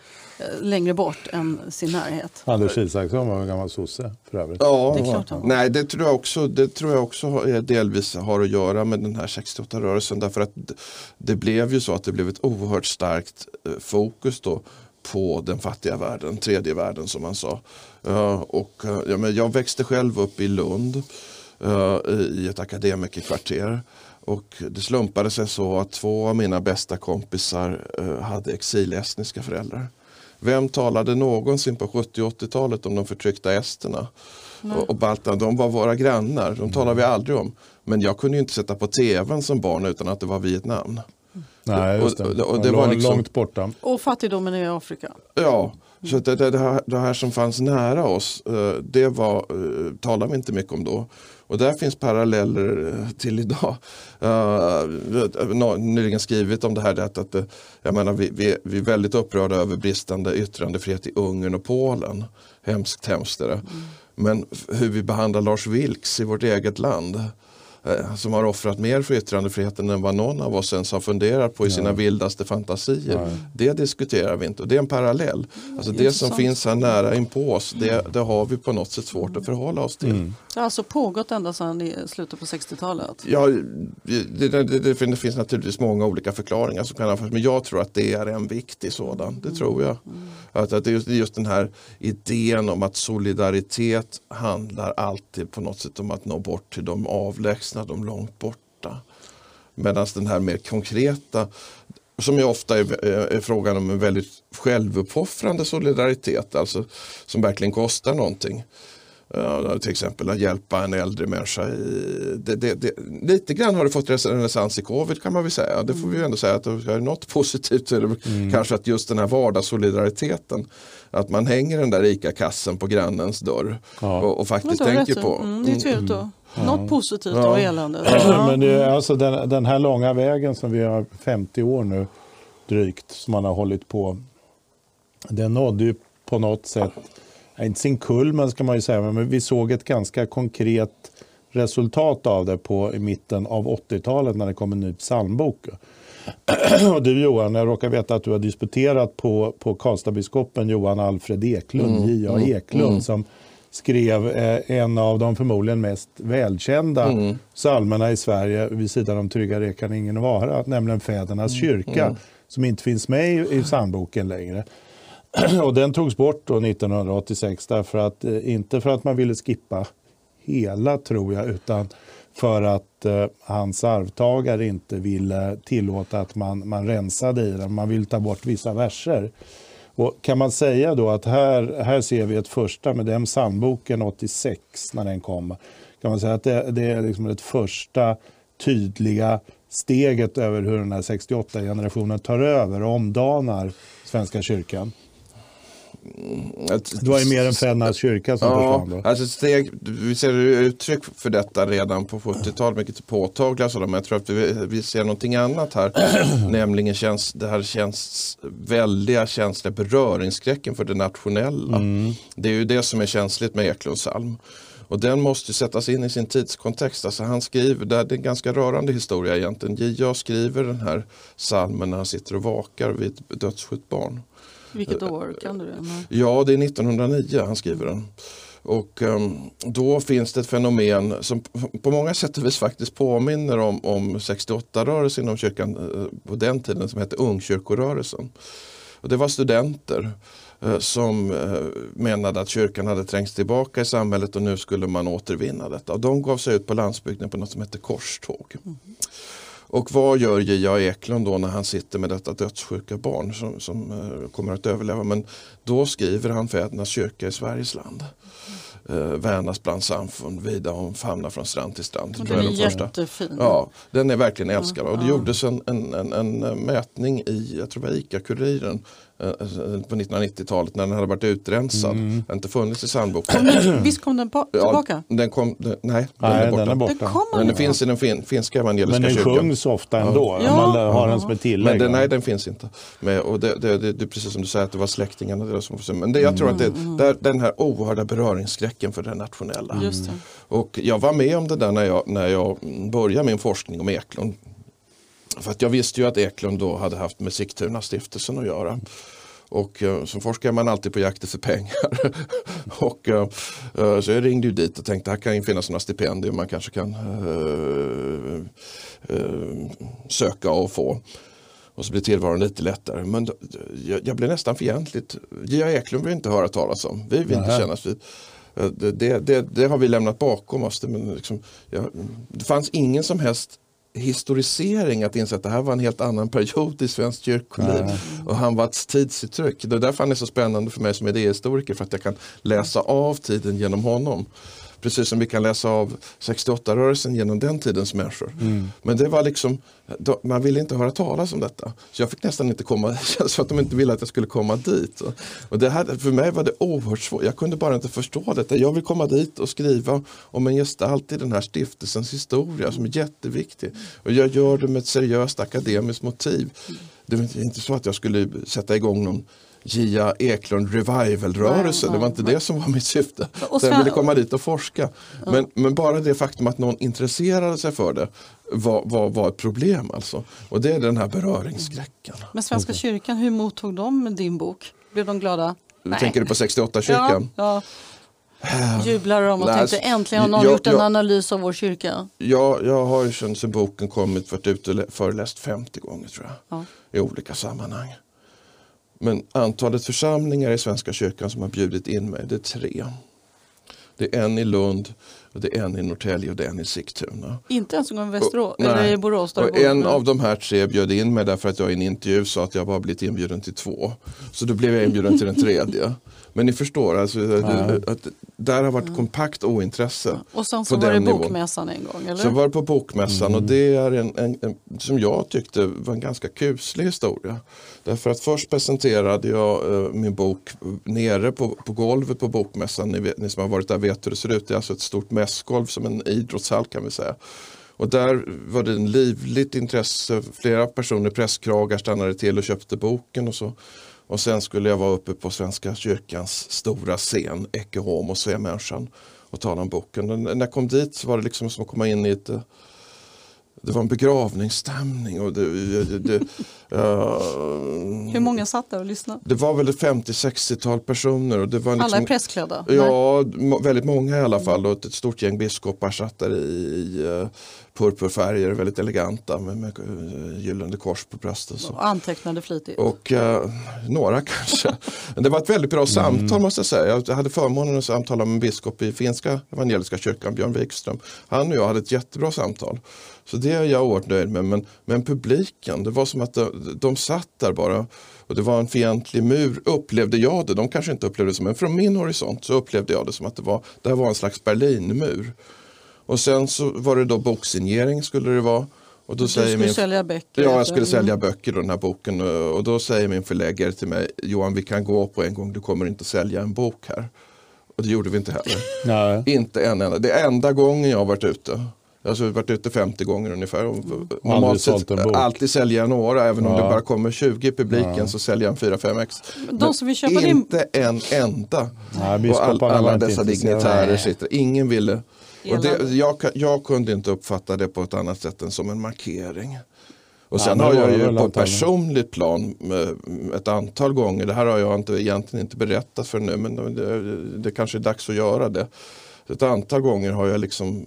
Speaker 2: längre bort än sin närhet.
Speaker 1: Anders Isaksson var en gammal sosse för övrigt.
Speaker 3: Ja, det, är klart nej, det, tror jag också, det tror jag också delvis har att göra med den här 68-rörelsen. Därför att det blev ju så att det blev ett oerhört starkt eh, fokus då på den fattiga världen, tredje världen som man sa. och, ja, men jag växte själv upp i Lund i ett akademikerkvarter. Och det slumpade sig så att två av mina bästa kompisar hade exilestniska föräldrar. Vem talade någonsin på 70 80-talet om de förtryckta esterna? Och, och balterna, de var våra grannar, de talar vi aldrig om. Men jag kunde ju inte sätta på tvn som barn utan att det var Vietnam.
Speaker 1: Nej, just det. Och, och, och det var liksom, långt borta.
Speaker 2: Och fattigdomen i Afrika.
Speaker 3: Ja, Så det, det, det, här, det här som fanns nära oss, eh, det var, eh, talar vi inte mycket om då. Och där finns paralleller eh, till idag. Uh, nyligen skrivit om det här att, att jag menar, vi, vi, vi är väldigt upprörda över bristande yttrandefrihet i Ungern och Polen. Hemskt, hemskt är det. Mm. Men hur vi behandlar Lars Vilks i vårt eget land som har offrat mer för yttrandefriheten än vad någon av oss ens har funderat på i sina ja. vildaste fantasier. Ja. Det diskuterar vi inte och det är en parallell. Alltså det som finns här nära inpå oss, det, det har vi på något sätt svårt att förhålla oss till. Mm.
Speaker 2: Det har alltså pågått ända sedan i slutet på 60-talet?
Speaker 3: Ja, det, det, det, finns naturligtvis många olika förklaringar som kan men jag tror att det är en viktig sådan. Det mm. tror jag. Mm. Att, att det är just, just den här idén om att solidaritet handlar alltid på något sätt om att nå bort till de avlägsna, de långt borta. Medan den här mer konkreta, som ju ofta är, eh, är frågan om en väldigt självuppoffrande solidaritet, alltså som verkligen kostar någonting. Uh, till exempel att hjälpa en äldre människa. I, det, det, det, lite grann har det fått renässans i covid kan man väl säga. Det får vi ändå säga att det är något positivt. Är mm. Kanske att just den här vardagssolidariteten. Att man hänger den där ICA-kassen på grannens dörr ja. och, och, faktiskt tänker på.
Speaker 2: Mm, det är trevligt då. Mm. Något positivt ja. av eländet.
Speaker 1: Men det är alltså den, den här långa vägen som vi har 50 år nu drygt som man har hållit på. Den nådde ju på något sätt inte sin kulmen ska man ju säga, men vi såg ett ganska konkret resultat av det på i mitten av 80-talet när det kom en ny psalmbok. Och du Johan, jag råkar veta att du har disputerat på, på Karlstadbiskopen Johan Alfred Eklund, mm, J.A. Mm, Eklund, mm. som skrev eh, en av de förmodligen mest välkända mm. psalmerna i Sverige vid sidan om Trygga rekan ingen vara, nämligen Fädernas mm, kyrka, mm. som inte finns med i, i psalmboken längre. och den togs bort då 1986, därför att, eh, inte för att man ville skippa hela tror jag, utan för att eh, hans arvtagare inte ville tillåta att man, man rensade i den. Man ville ta bort vissa verser. Och kan man säga då att här, här ser vi ett första med den psalmboken 86 när den kom. Kan man säga att det, det är liksom det första tydliga steget över hur den här 68-generationen tar över och omdanar Svenska kyrkan? Det var ju mer än Fällnäs kyrka som ja, försvann. Då.
Speaker 3: Alltså steg, vi ser uttryck för detta redan på 70-talet, mycket påtagliga sådana. Men jag tror att vi, vi ser någonting annat här. nämligen känns, det här känns väldiga känsliga beröringsskräcken för det nationella. Mm. Det är ju det som är känsligt med Eklunds psalm. Och den måste sättas in i sin tidskontext. Alltså han skriver, det är en ganska rörande historia egentligen. J.A. skriver den här salmen när han sitter och vakar vid ett dödsskjut barn.
Speaker 2: Vilket år? Kan du det?
Speaker 3: Ja, det är 1909 han skriver den. Och um, då finns det ett fenomen som på många sätt och vis faktiskt påminner om, om 68-rörelsen inom kyrkan uh, på den tiden som hette ungkyrkorörelsen. Och det var studenter uh, som uh, menade att kyrkan hade trängts tillbaka i samhället och nu skulle man återvinna detta. Och de gav sig ut på landsbygden på något som hette korståg. Mm. Och vad gör J.A. Eklund då när han sitter med detta dödssjuka barn som, som uh, kommer att överleva? Men då skriver han Fädernas kyrka i Sveriges land. Uh, värnas bland samfund, vida omfamna från strand till strand.
Speaker 2: Och den är, är jättefin.
Speaker 3: Ja, den är verkligen älskad. Och det gjordes en, en, en, en mätning i, jag tror det var ICA-Kuriren Eh, på 1990-talet när den hade varit utrensad. Mm. Inte funnits i sandboken.
Speaker 2: Visst kom den tillbaka?
Speaker 3: Ja, den kom, den, nej,
Speaker 1: den nej, är borta. Den, är borta.
Speaker 3: Den, men den finns i den fin, finska evangeliska
Speaker 1: kyrkan.
Speaker 3: Men
Speaker 1: den sjungs ofta ändå. Ja. Man har den som ett tillägg.
Speaker 3: Men den, nej, den finns inte. Men, och det, det, det, det, är precis som du säger att det var släktingarna. Det som, men det, jag tror att det, mm. där, den här oerhörda beröringsskräcken för det nationella.
Speaker 2: Just det.
Speaker 3: Och jag var med om det där när jag, när jag började min forskning om Eklund. För att jag visste ju att Eklund då hade haft med Sigtuna stiftelsen att göra. Och uh, som forskare är man alltid på jakt efter pengar. och, uh, uh, så jag ringde ju dit och tänkte att här kan ju finnas några stipendier man kanske kan söka och få. Och så blir tillvaron lite lättare. Men då, jag, jag, blev nästan fientligt. J.A. Eklund vill inte höra talas om. Vi vill inte kännas vid. Det, det, det, det, har vi lämnat bakom oss. Det, men liksom, ja, det fanns ingen som helst historisering att inse att det här var en helt annan period i svenskt kyrkoliv. Mm. Och han var ett tidsuttryck. Det är därför han är så spännande för mig som idéhistoriker för att jag kan läsa av tiden genom honom. Precis som vi kan läsa av 68-rörelsen genom den tidens människor.
Speaker 1: Mm.
Speaker 3: Men det var liksom, man ville inte höra talas om detta. Så jag fick nästan inte komma, som att de inte ville att jag skulle komma dit. Och det här, för mig var det oerhört svårt, jag kunde bara inte förstå detta. Jag vill komma dit och skriva om en gestalt i den här stiftelsens historia som är jätteviktig. Och jag gör det med ett seriöst akademiskt motiv. Det är inte så att jag skulle sätta igång någon Gia Eklund revival-rörelse. Det var inte det som var mitt syfte.
Speaker 2: Och
Speaker 3: Så jag ville komma dit och forska. Men, men bara det faktum att någon intresserade sig för det var, var, var ett problem alltså. Och det är den här beröringsskräcken.
Speaker 2: Men Svenska kyrkan, hur mottog de din bok? Blev de glada?
Speaker 3: Tänker du på 68-kyrkan?
Speaker 2: Ja, ja. Jublar de och
Speaker 3: Nej,
Speaker 2: tänkte äntligen har någon
Speaker 3: jag-
Speaker 2: gjort en
Speaker 3: jag-
Speaker 2: analys av vår kyrka?
Speaker 3: Jag, jag har ju sen boken kommit varit ute och lä- föreläst 50 gånger tror jag.
Speaker 2: Ja.
Speaker 3: I olika sammanhang. Men antalet församlingar i Svenska kyrkan som har bjudit in mig det är tre. Det är en i Lund, det är en i Norrtälje och det är en i Sigtuna.
Speaker 2: Inte ens en gång i Västerås,
Speaker 3: Och-
Speaker 2: eller i Borås?
Speaker 3: Och en av de här tre bjöd in mig därför att jag i en intervju sa att jag bara blivit inbjuden till två. Så då blev jag inbjuden till den tredje. Men ni förstår, alltså, att, att där har varit kompakt ointresse.
Speaker 2: Och sen så
Speaker 3: på
Speaker 2: var det
Speaker 3: nivån.
Speaker 2: Bokmässan en gång, eller?
Speaker 3: Så var det på Bokmässan och det är en, en, en, som jag tyckte var en ganska kuslig historia. Därför att först presenterade jag eh, min bok nere på, på golvet på Bokmässan. Ni, vet, ni som har varit där vet hur det ser ut. Det är alltså ett stort mässgolv som en idrottshall kan vi säga. Och där var det en livligt intresse. Flera personer presskragar stannade till och köpte boken och så. Och sen skulle jag vara uppe på Svenska kyrkans stora scen, Ecce Homo, se människan och tala om boken. Och när jag kom dit så var det liksom som att komma in i ett eh, det var en begravningsstämning. Och det, det, det, eh,
Speaker 2: Hur många satt där och lyssnade?
Speaker 3: det var väl ett 50-60-tal personer. Och det var liksom,
Speaker 2: Alla är pressklädda? Nej.
Speaker 3: Ja, må- väldigt många i alla fall. Och ett stort gäng biskopar satt där i, i uh, purpurfärger, väldigt eleganta med, med uh, gyllene kors på bröstet.
Speaker 2: Och antecknade flitigt?
Speaker 3: Och eh, några kanske. Men det var ett väldigt bra samtal måste jag säga. Jag hade förmånen att samtala med en biskop i finska evangeliska kyrkan, Björn Wikström. Han och jag hade ett jättebra samtal. Så det är jag oerhört nöjd med. Men, men publiken, det var som att de, de satt där bara. Och det var en fientlig mur, upplevde jag det. De kanske inte upplevde det som, men från min horisont så upplevde jag det som att det var, det här var en slags Berlinmur. Och sen så var det då boksignering skulle det vara. Och då
Speaker 2: du
Speaker 3: säger
Speaker 2: skulle
Speaker 3: min
Speaker 2: sälja böcker?
Speaker 3: Ja, jag
Speaker 2: eller?
Speaker 3: skulle sälja böcker och den här boken och då säger min förläggare till mig Johan vi kan gå på en gång, du kommer inte sälja en bok här. Och det gjorde vi inte heller.
Speaker 1: Nej.
Speaker 3: inte en enda. Det är enda gången jag har varit ute. Alltså, jag har varit ute 50 gånger ungefär. Och normalt sett
Speaker 1: en bok.
Speaker 3: alltid säljer jag några. Även om
Speaker 1: Ja.
Speaker 3: det bara kommer 20 i publiken så säljer jag en 4-5 ex.
Speaker 2: De som vill köpa din-
Speaker 3: inte en enda.
Speaker 1: Nej,
Speaker 3: och all, alla
Speaker 1: inte
Speaker 3: dessa dignitärer sitter. Ingen ville. Och det, jag, jag kunde inte uppfatta det på ett annat sätt än som en markering. Och
Speaker 1: Ja,
Speaker 3: sen
Speaker 1: men
Speaker 3: har jag ju på ett
Speaker 1: antagligen.
Speaker 3: personligt plan eh, ett antal gånger, det här har jag inte, egentligen inte berättat för nu men det, det kanske är dags att göra det. Ett antal gånger har jag liksom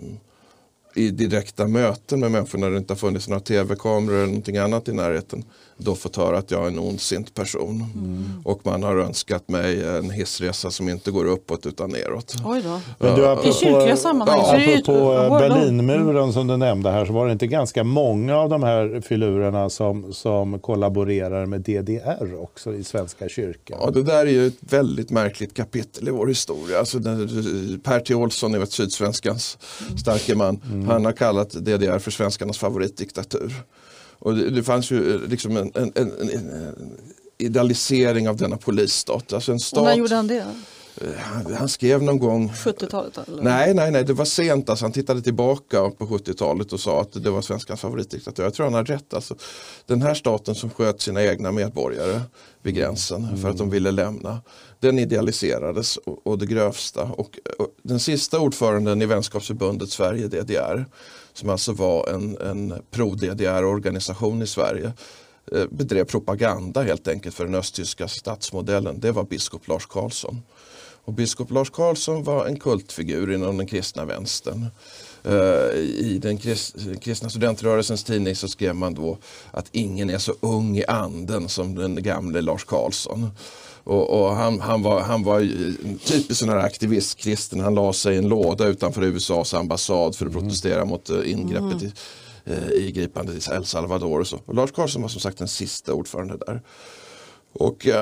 Speaker 3: i direkta möten med människor när det inte har funnits några tv-kameror eller någonting annat i närheten då fått höra att jag är en ondsint person. Och man har önskat mig en hissresa som inte går uppåt utan neråt.
Speaker 2: Oj då.
Speaker 1: Men du,
Speaker 2: I kyrkliga sammanhang
Speaker 3: Ja.
Speaker 1: Apropå eh. Berlinmuren som du nämnde här så var det inte ganska många av de här filurerna som, som kollaborerar med DDR också i Svenska kyrkan.
Speaker 3: Ja, det där är ju ett väldigt märkligt kapitel i vår historia. Alltså, per T. Olsson, ni vet Sydsvenskans starke man, han har kallat DDR för svenskarnas favoritdiktatur. Och det, det fanns ju eh, liksom en, en, en, en, idealisering av denna polisstat. Alltså en
Speaker 2: Och
Speaker 3: stat,
Speaker 2: när gjorde han det?
Speaker 3: han, han skrev någon gång
Speaker 2: 70-talet? Eller?
Speaker 3: Nej, nej, nej, det var sent. Alltså, han tittade tillbaka på 70-talet och sa att det var svenskans favoritdiktatur. Jag tror han har rätt. Alltså, den här staten som sköt sina egna medborgare vid gränsen för att de ville lämna. Den idealiserades och, och det grövsta. Och, och den sista ordföranden i vänskapsförbundet Sverige DDR som alltså var en, en pro-DDR-organisation i Sverige eh, bedrev propaganda helt enkelt för den östtyska statsmodellen. Det var biskop Lars Karlsson. Och biskop Lars Karlsson var en kultfigur inom den kristna vänstern. Eh, I den krist- kristna studentrörelsens tidning så skrev man då att ingen är så ung i anden som den gamle Lars Karlsson. Och, och han, han, var, han var typisk sån här aktivistkristen. Han la sig i en låda utanför USAs ambassad för att protestera mot eh, ingreppet i, eh, i gripandet i El Salvador. Och, så. och Lars Karlsson var som sagt den sista ordförande där. Och uh,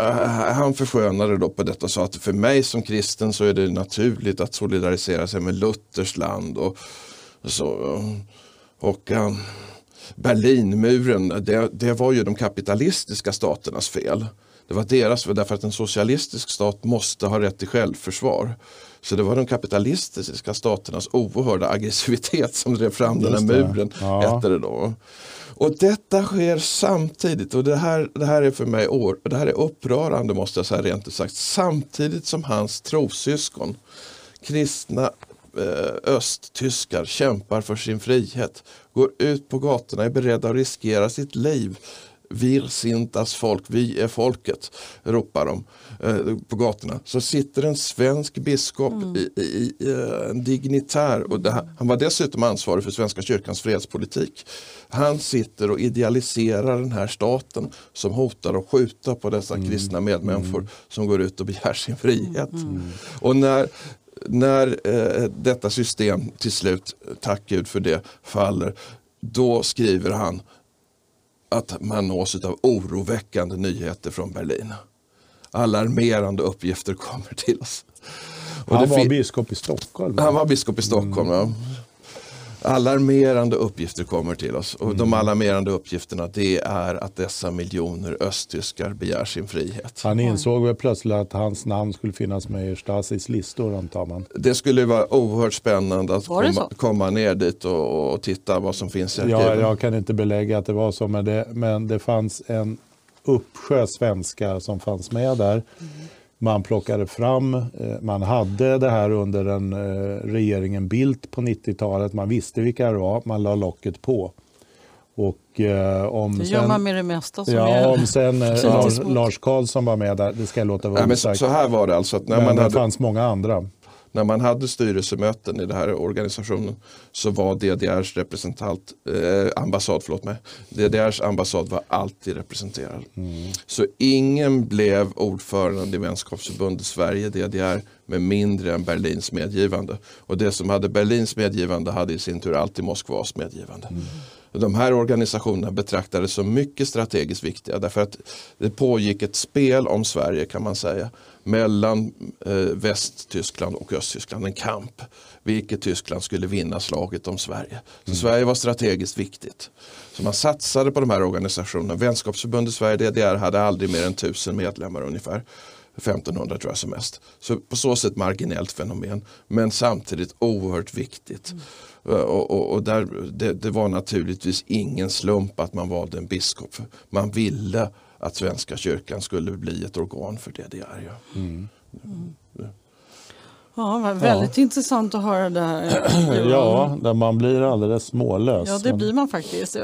Speaker 3: han förskönade då på detta och sa att för mig som kristen så är det naturligt att solidarisera sig med Luthers land. Och, så, och uh, Berlinmuren, det, det var ju de kapitalistiska staternas fel. Det var deras fel därför att en socialistisk stat måste ha rätt till självförsvar. Så det var de kapitalistiska staternas oerhörda aggressivitet som drev fram Just den här muren. Ja. Hette det då. Och detta sker samtidigt, och det här, det här är för mig år, det här är upprörande måste jag säga rent ut sagt, samtidigt som hans trossyskon, kristna östtyskar, kämpar för sin frihet, går ut på gatorna, är beredda att riskera sitt liv Wir sind das folk, vi är folket, ropar de eh, på gatorna. Så sitter en svensk biskop, mm. i, i, i, eh, en dignitär, och här, han var dessutom ansvarig för Svenska kyrkans fredspolitik. Han sitter och idealiserar den här staten som hotar att skjuta på dessa mm. kristna medmänniskor mm. som går ut och begär sin frihet. Mm. Och när när eh, detta system till slut, tack Gud för det, faller, då skriver han att man nås av oroväckande nyheter från Berlin. Alarmerande uppgifter kommer till oss.
Speaker 1: Och han var biskop i Stockholm.
Speaker 3: Han var biskop i Stockholm, mm. ja alarmerande uppgifter kommer till oss. Och mm. De alarmerande uppgifterna det är att dessa miljoner östtyskar begär sin frihet.
Speaker 1: Han insåg väl plötsligt att hans namn skulle finnas med i Stasis listor antar man.
Speaker 3: Det skulle vara oerhört spännande att komma, komma, ner dit och, och, titta vad som finns i arkiven.
Speaker 1: Ja, jag kan inte belägga att det var så men det, men det fanns en uppsjö svenskar som fanns med där. Mm. Man plockade fram, eh, man hade det här under den eh, regeringen Bildt på 90-talet. Man visste vilka det var, man la locket på.
Speaker 2: Och, eh, om det gör sen, man med det mesta. Som
Speaker 1: ja, är om sen eh, Lars, Lars Karlsson var med där, det ska jag låta vara
Speaker 3: ja, så, så, här var det alltså. Att
Speaker 1: när men man det hade... fanns många andra
Speaker 3: när man hade styrelsemöten i den här organisationen så var DDRs representant, eh, ambassad, förlåt mig, DDRs ambassad var alltid representerad. Mm. Så ingen blev ordförande i vänskapsförbundet Sverige, DDR, med mindre än Berlins medgivande. Och det som hade Berlins medgivande hade i sin tur alltid Moskvas medgivande. Mm. De här organisationerna betraktades som mycket strategiskt viktiga därför att det pågick ett spel om Sverige kan man säga mellan eh, Västtyskland och Östtyskland, en kamp. Vilket Tyskland skulle vinna slaget om Sverige. Så mm. Sverige var strategiskt viktigt. Så man satsade på de här organisationerna. Vänskapsförbundet Sverige DDR hade aldrig mer än tusen medlemmar ungefär. 1500 tror jag som mest. Så på så sätt marginellt fenomen men samtidigt oerhört viktigt. Mm. Och, och, och, där, det, det, var naturligtvis ingen slump att man valde en biskop. Man ville att Svenska kyrkan skulle bli ett organ för DDR. Ja. Mm. Mm.
Speaker 2: Ja, väldigt ja. intressant att höra det här.
Speaker 1: ja, där man blir alldeles smålös.
Speaker 2: Ja, det blir man faktiskt.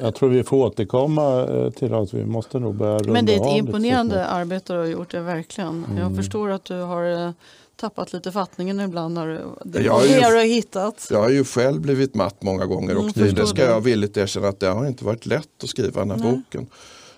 Speaker 1: Jag tror vi får återkomma eh, till att vi måste nog börja runda
Speaker 2: Men det är ett imponerande arbete du har gjort, det verkligen. Mm. Jag förstår att du har eh, tappat lite fattningen ibland när du, det jag har ju, har hittat.
Speaker 3: Jag har ju själv blivit matt många gånger och mm, det ska det. jag villigt erkänna att det har inte varit lätt att skriva den här Nej. boken.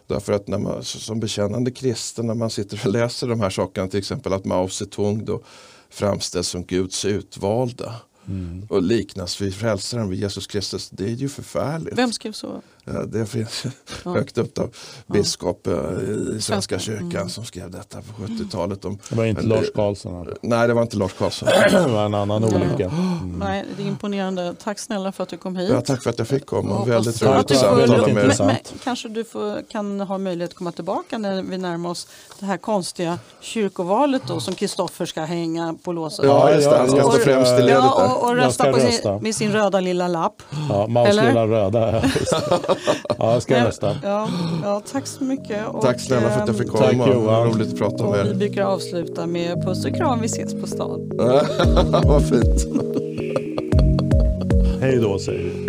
Speaker 3: Därför att när man, som bekännande kristen när man sitter och läser de här sakerna, till exempel att Mao Zedong då framställs som Guds utvalda mm. och liknas vid frälsaren, vid Jesus Kristus. Det är ju förfärligt.
Speaker 2: Vem skrev så?
Speaker 3: Ja, det finns ja. högt upp av biskop ja. i Svenska kyrkan mm. som skrev detta på 70-talet.
Speaker 1: det var inte Lars Karlsson?
Speaker 3: Nej, det var inte Lars Karlsson.
Speaker 1: det var en annan olycka.
Speaker 2: Mm. Nej, det är imponerande. Tack snälla för att du kom hit.
Speaker 3: Ja, tack för att jag fick komma. Väldigt roligt att samtala med
Speaker 2: er. Kanske du får, kan ha möjlighet att komma tillbaka när vi närmar oss det här konstiga kyrkovalet då, som Kristoffer ska hänga på låset.
Speaker 3: Ja, just det. Han ska stå främst i ledet
Speaker 2: ja, och, och rösta, rösta. Sin, med sin röda lilla lapp.
Speaker 1: Ja, Maus lilla röda. ja, jag ska rösta.
Speaker 2: Ja, ja, tack så mycket.
Speaker 3: Och, tack snälla för att jag fick komma. Tack
Speaker 1: Johan.
Speaker 3: Roligt att prata med
Speaker 2: er. Vi brukar avsluta med puss och kram. Vi ses på stan.
Speaker 3: Vad fint.
Speaker 1: Hej då säger vi.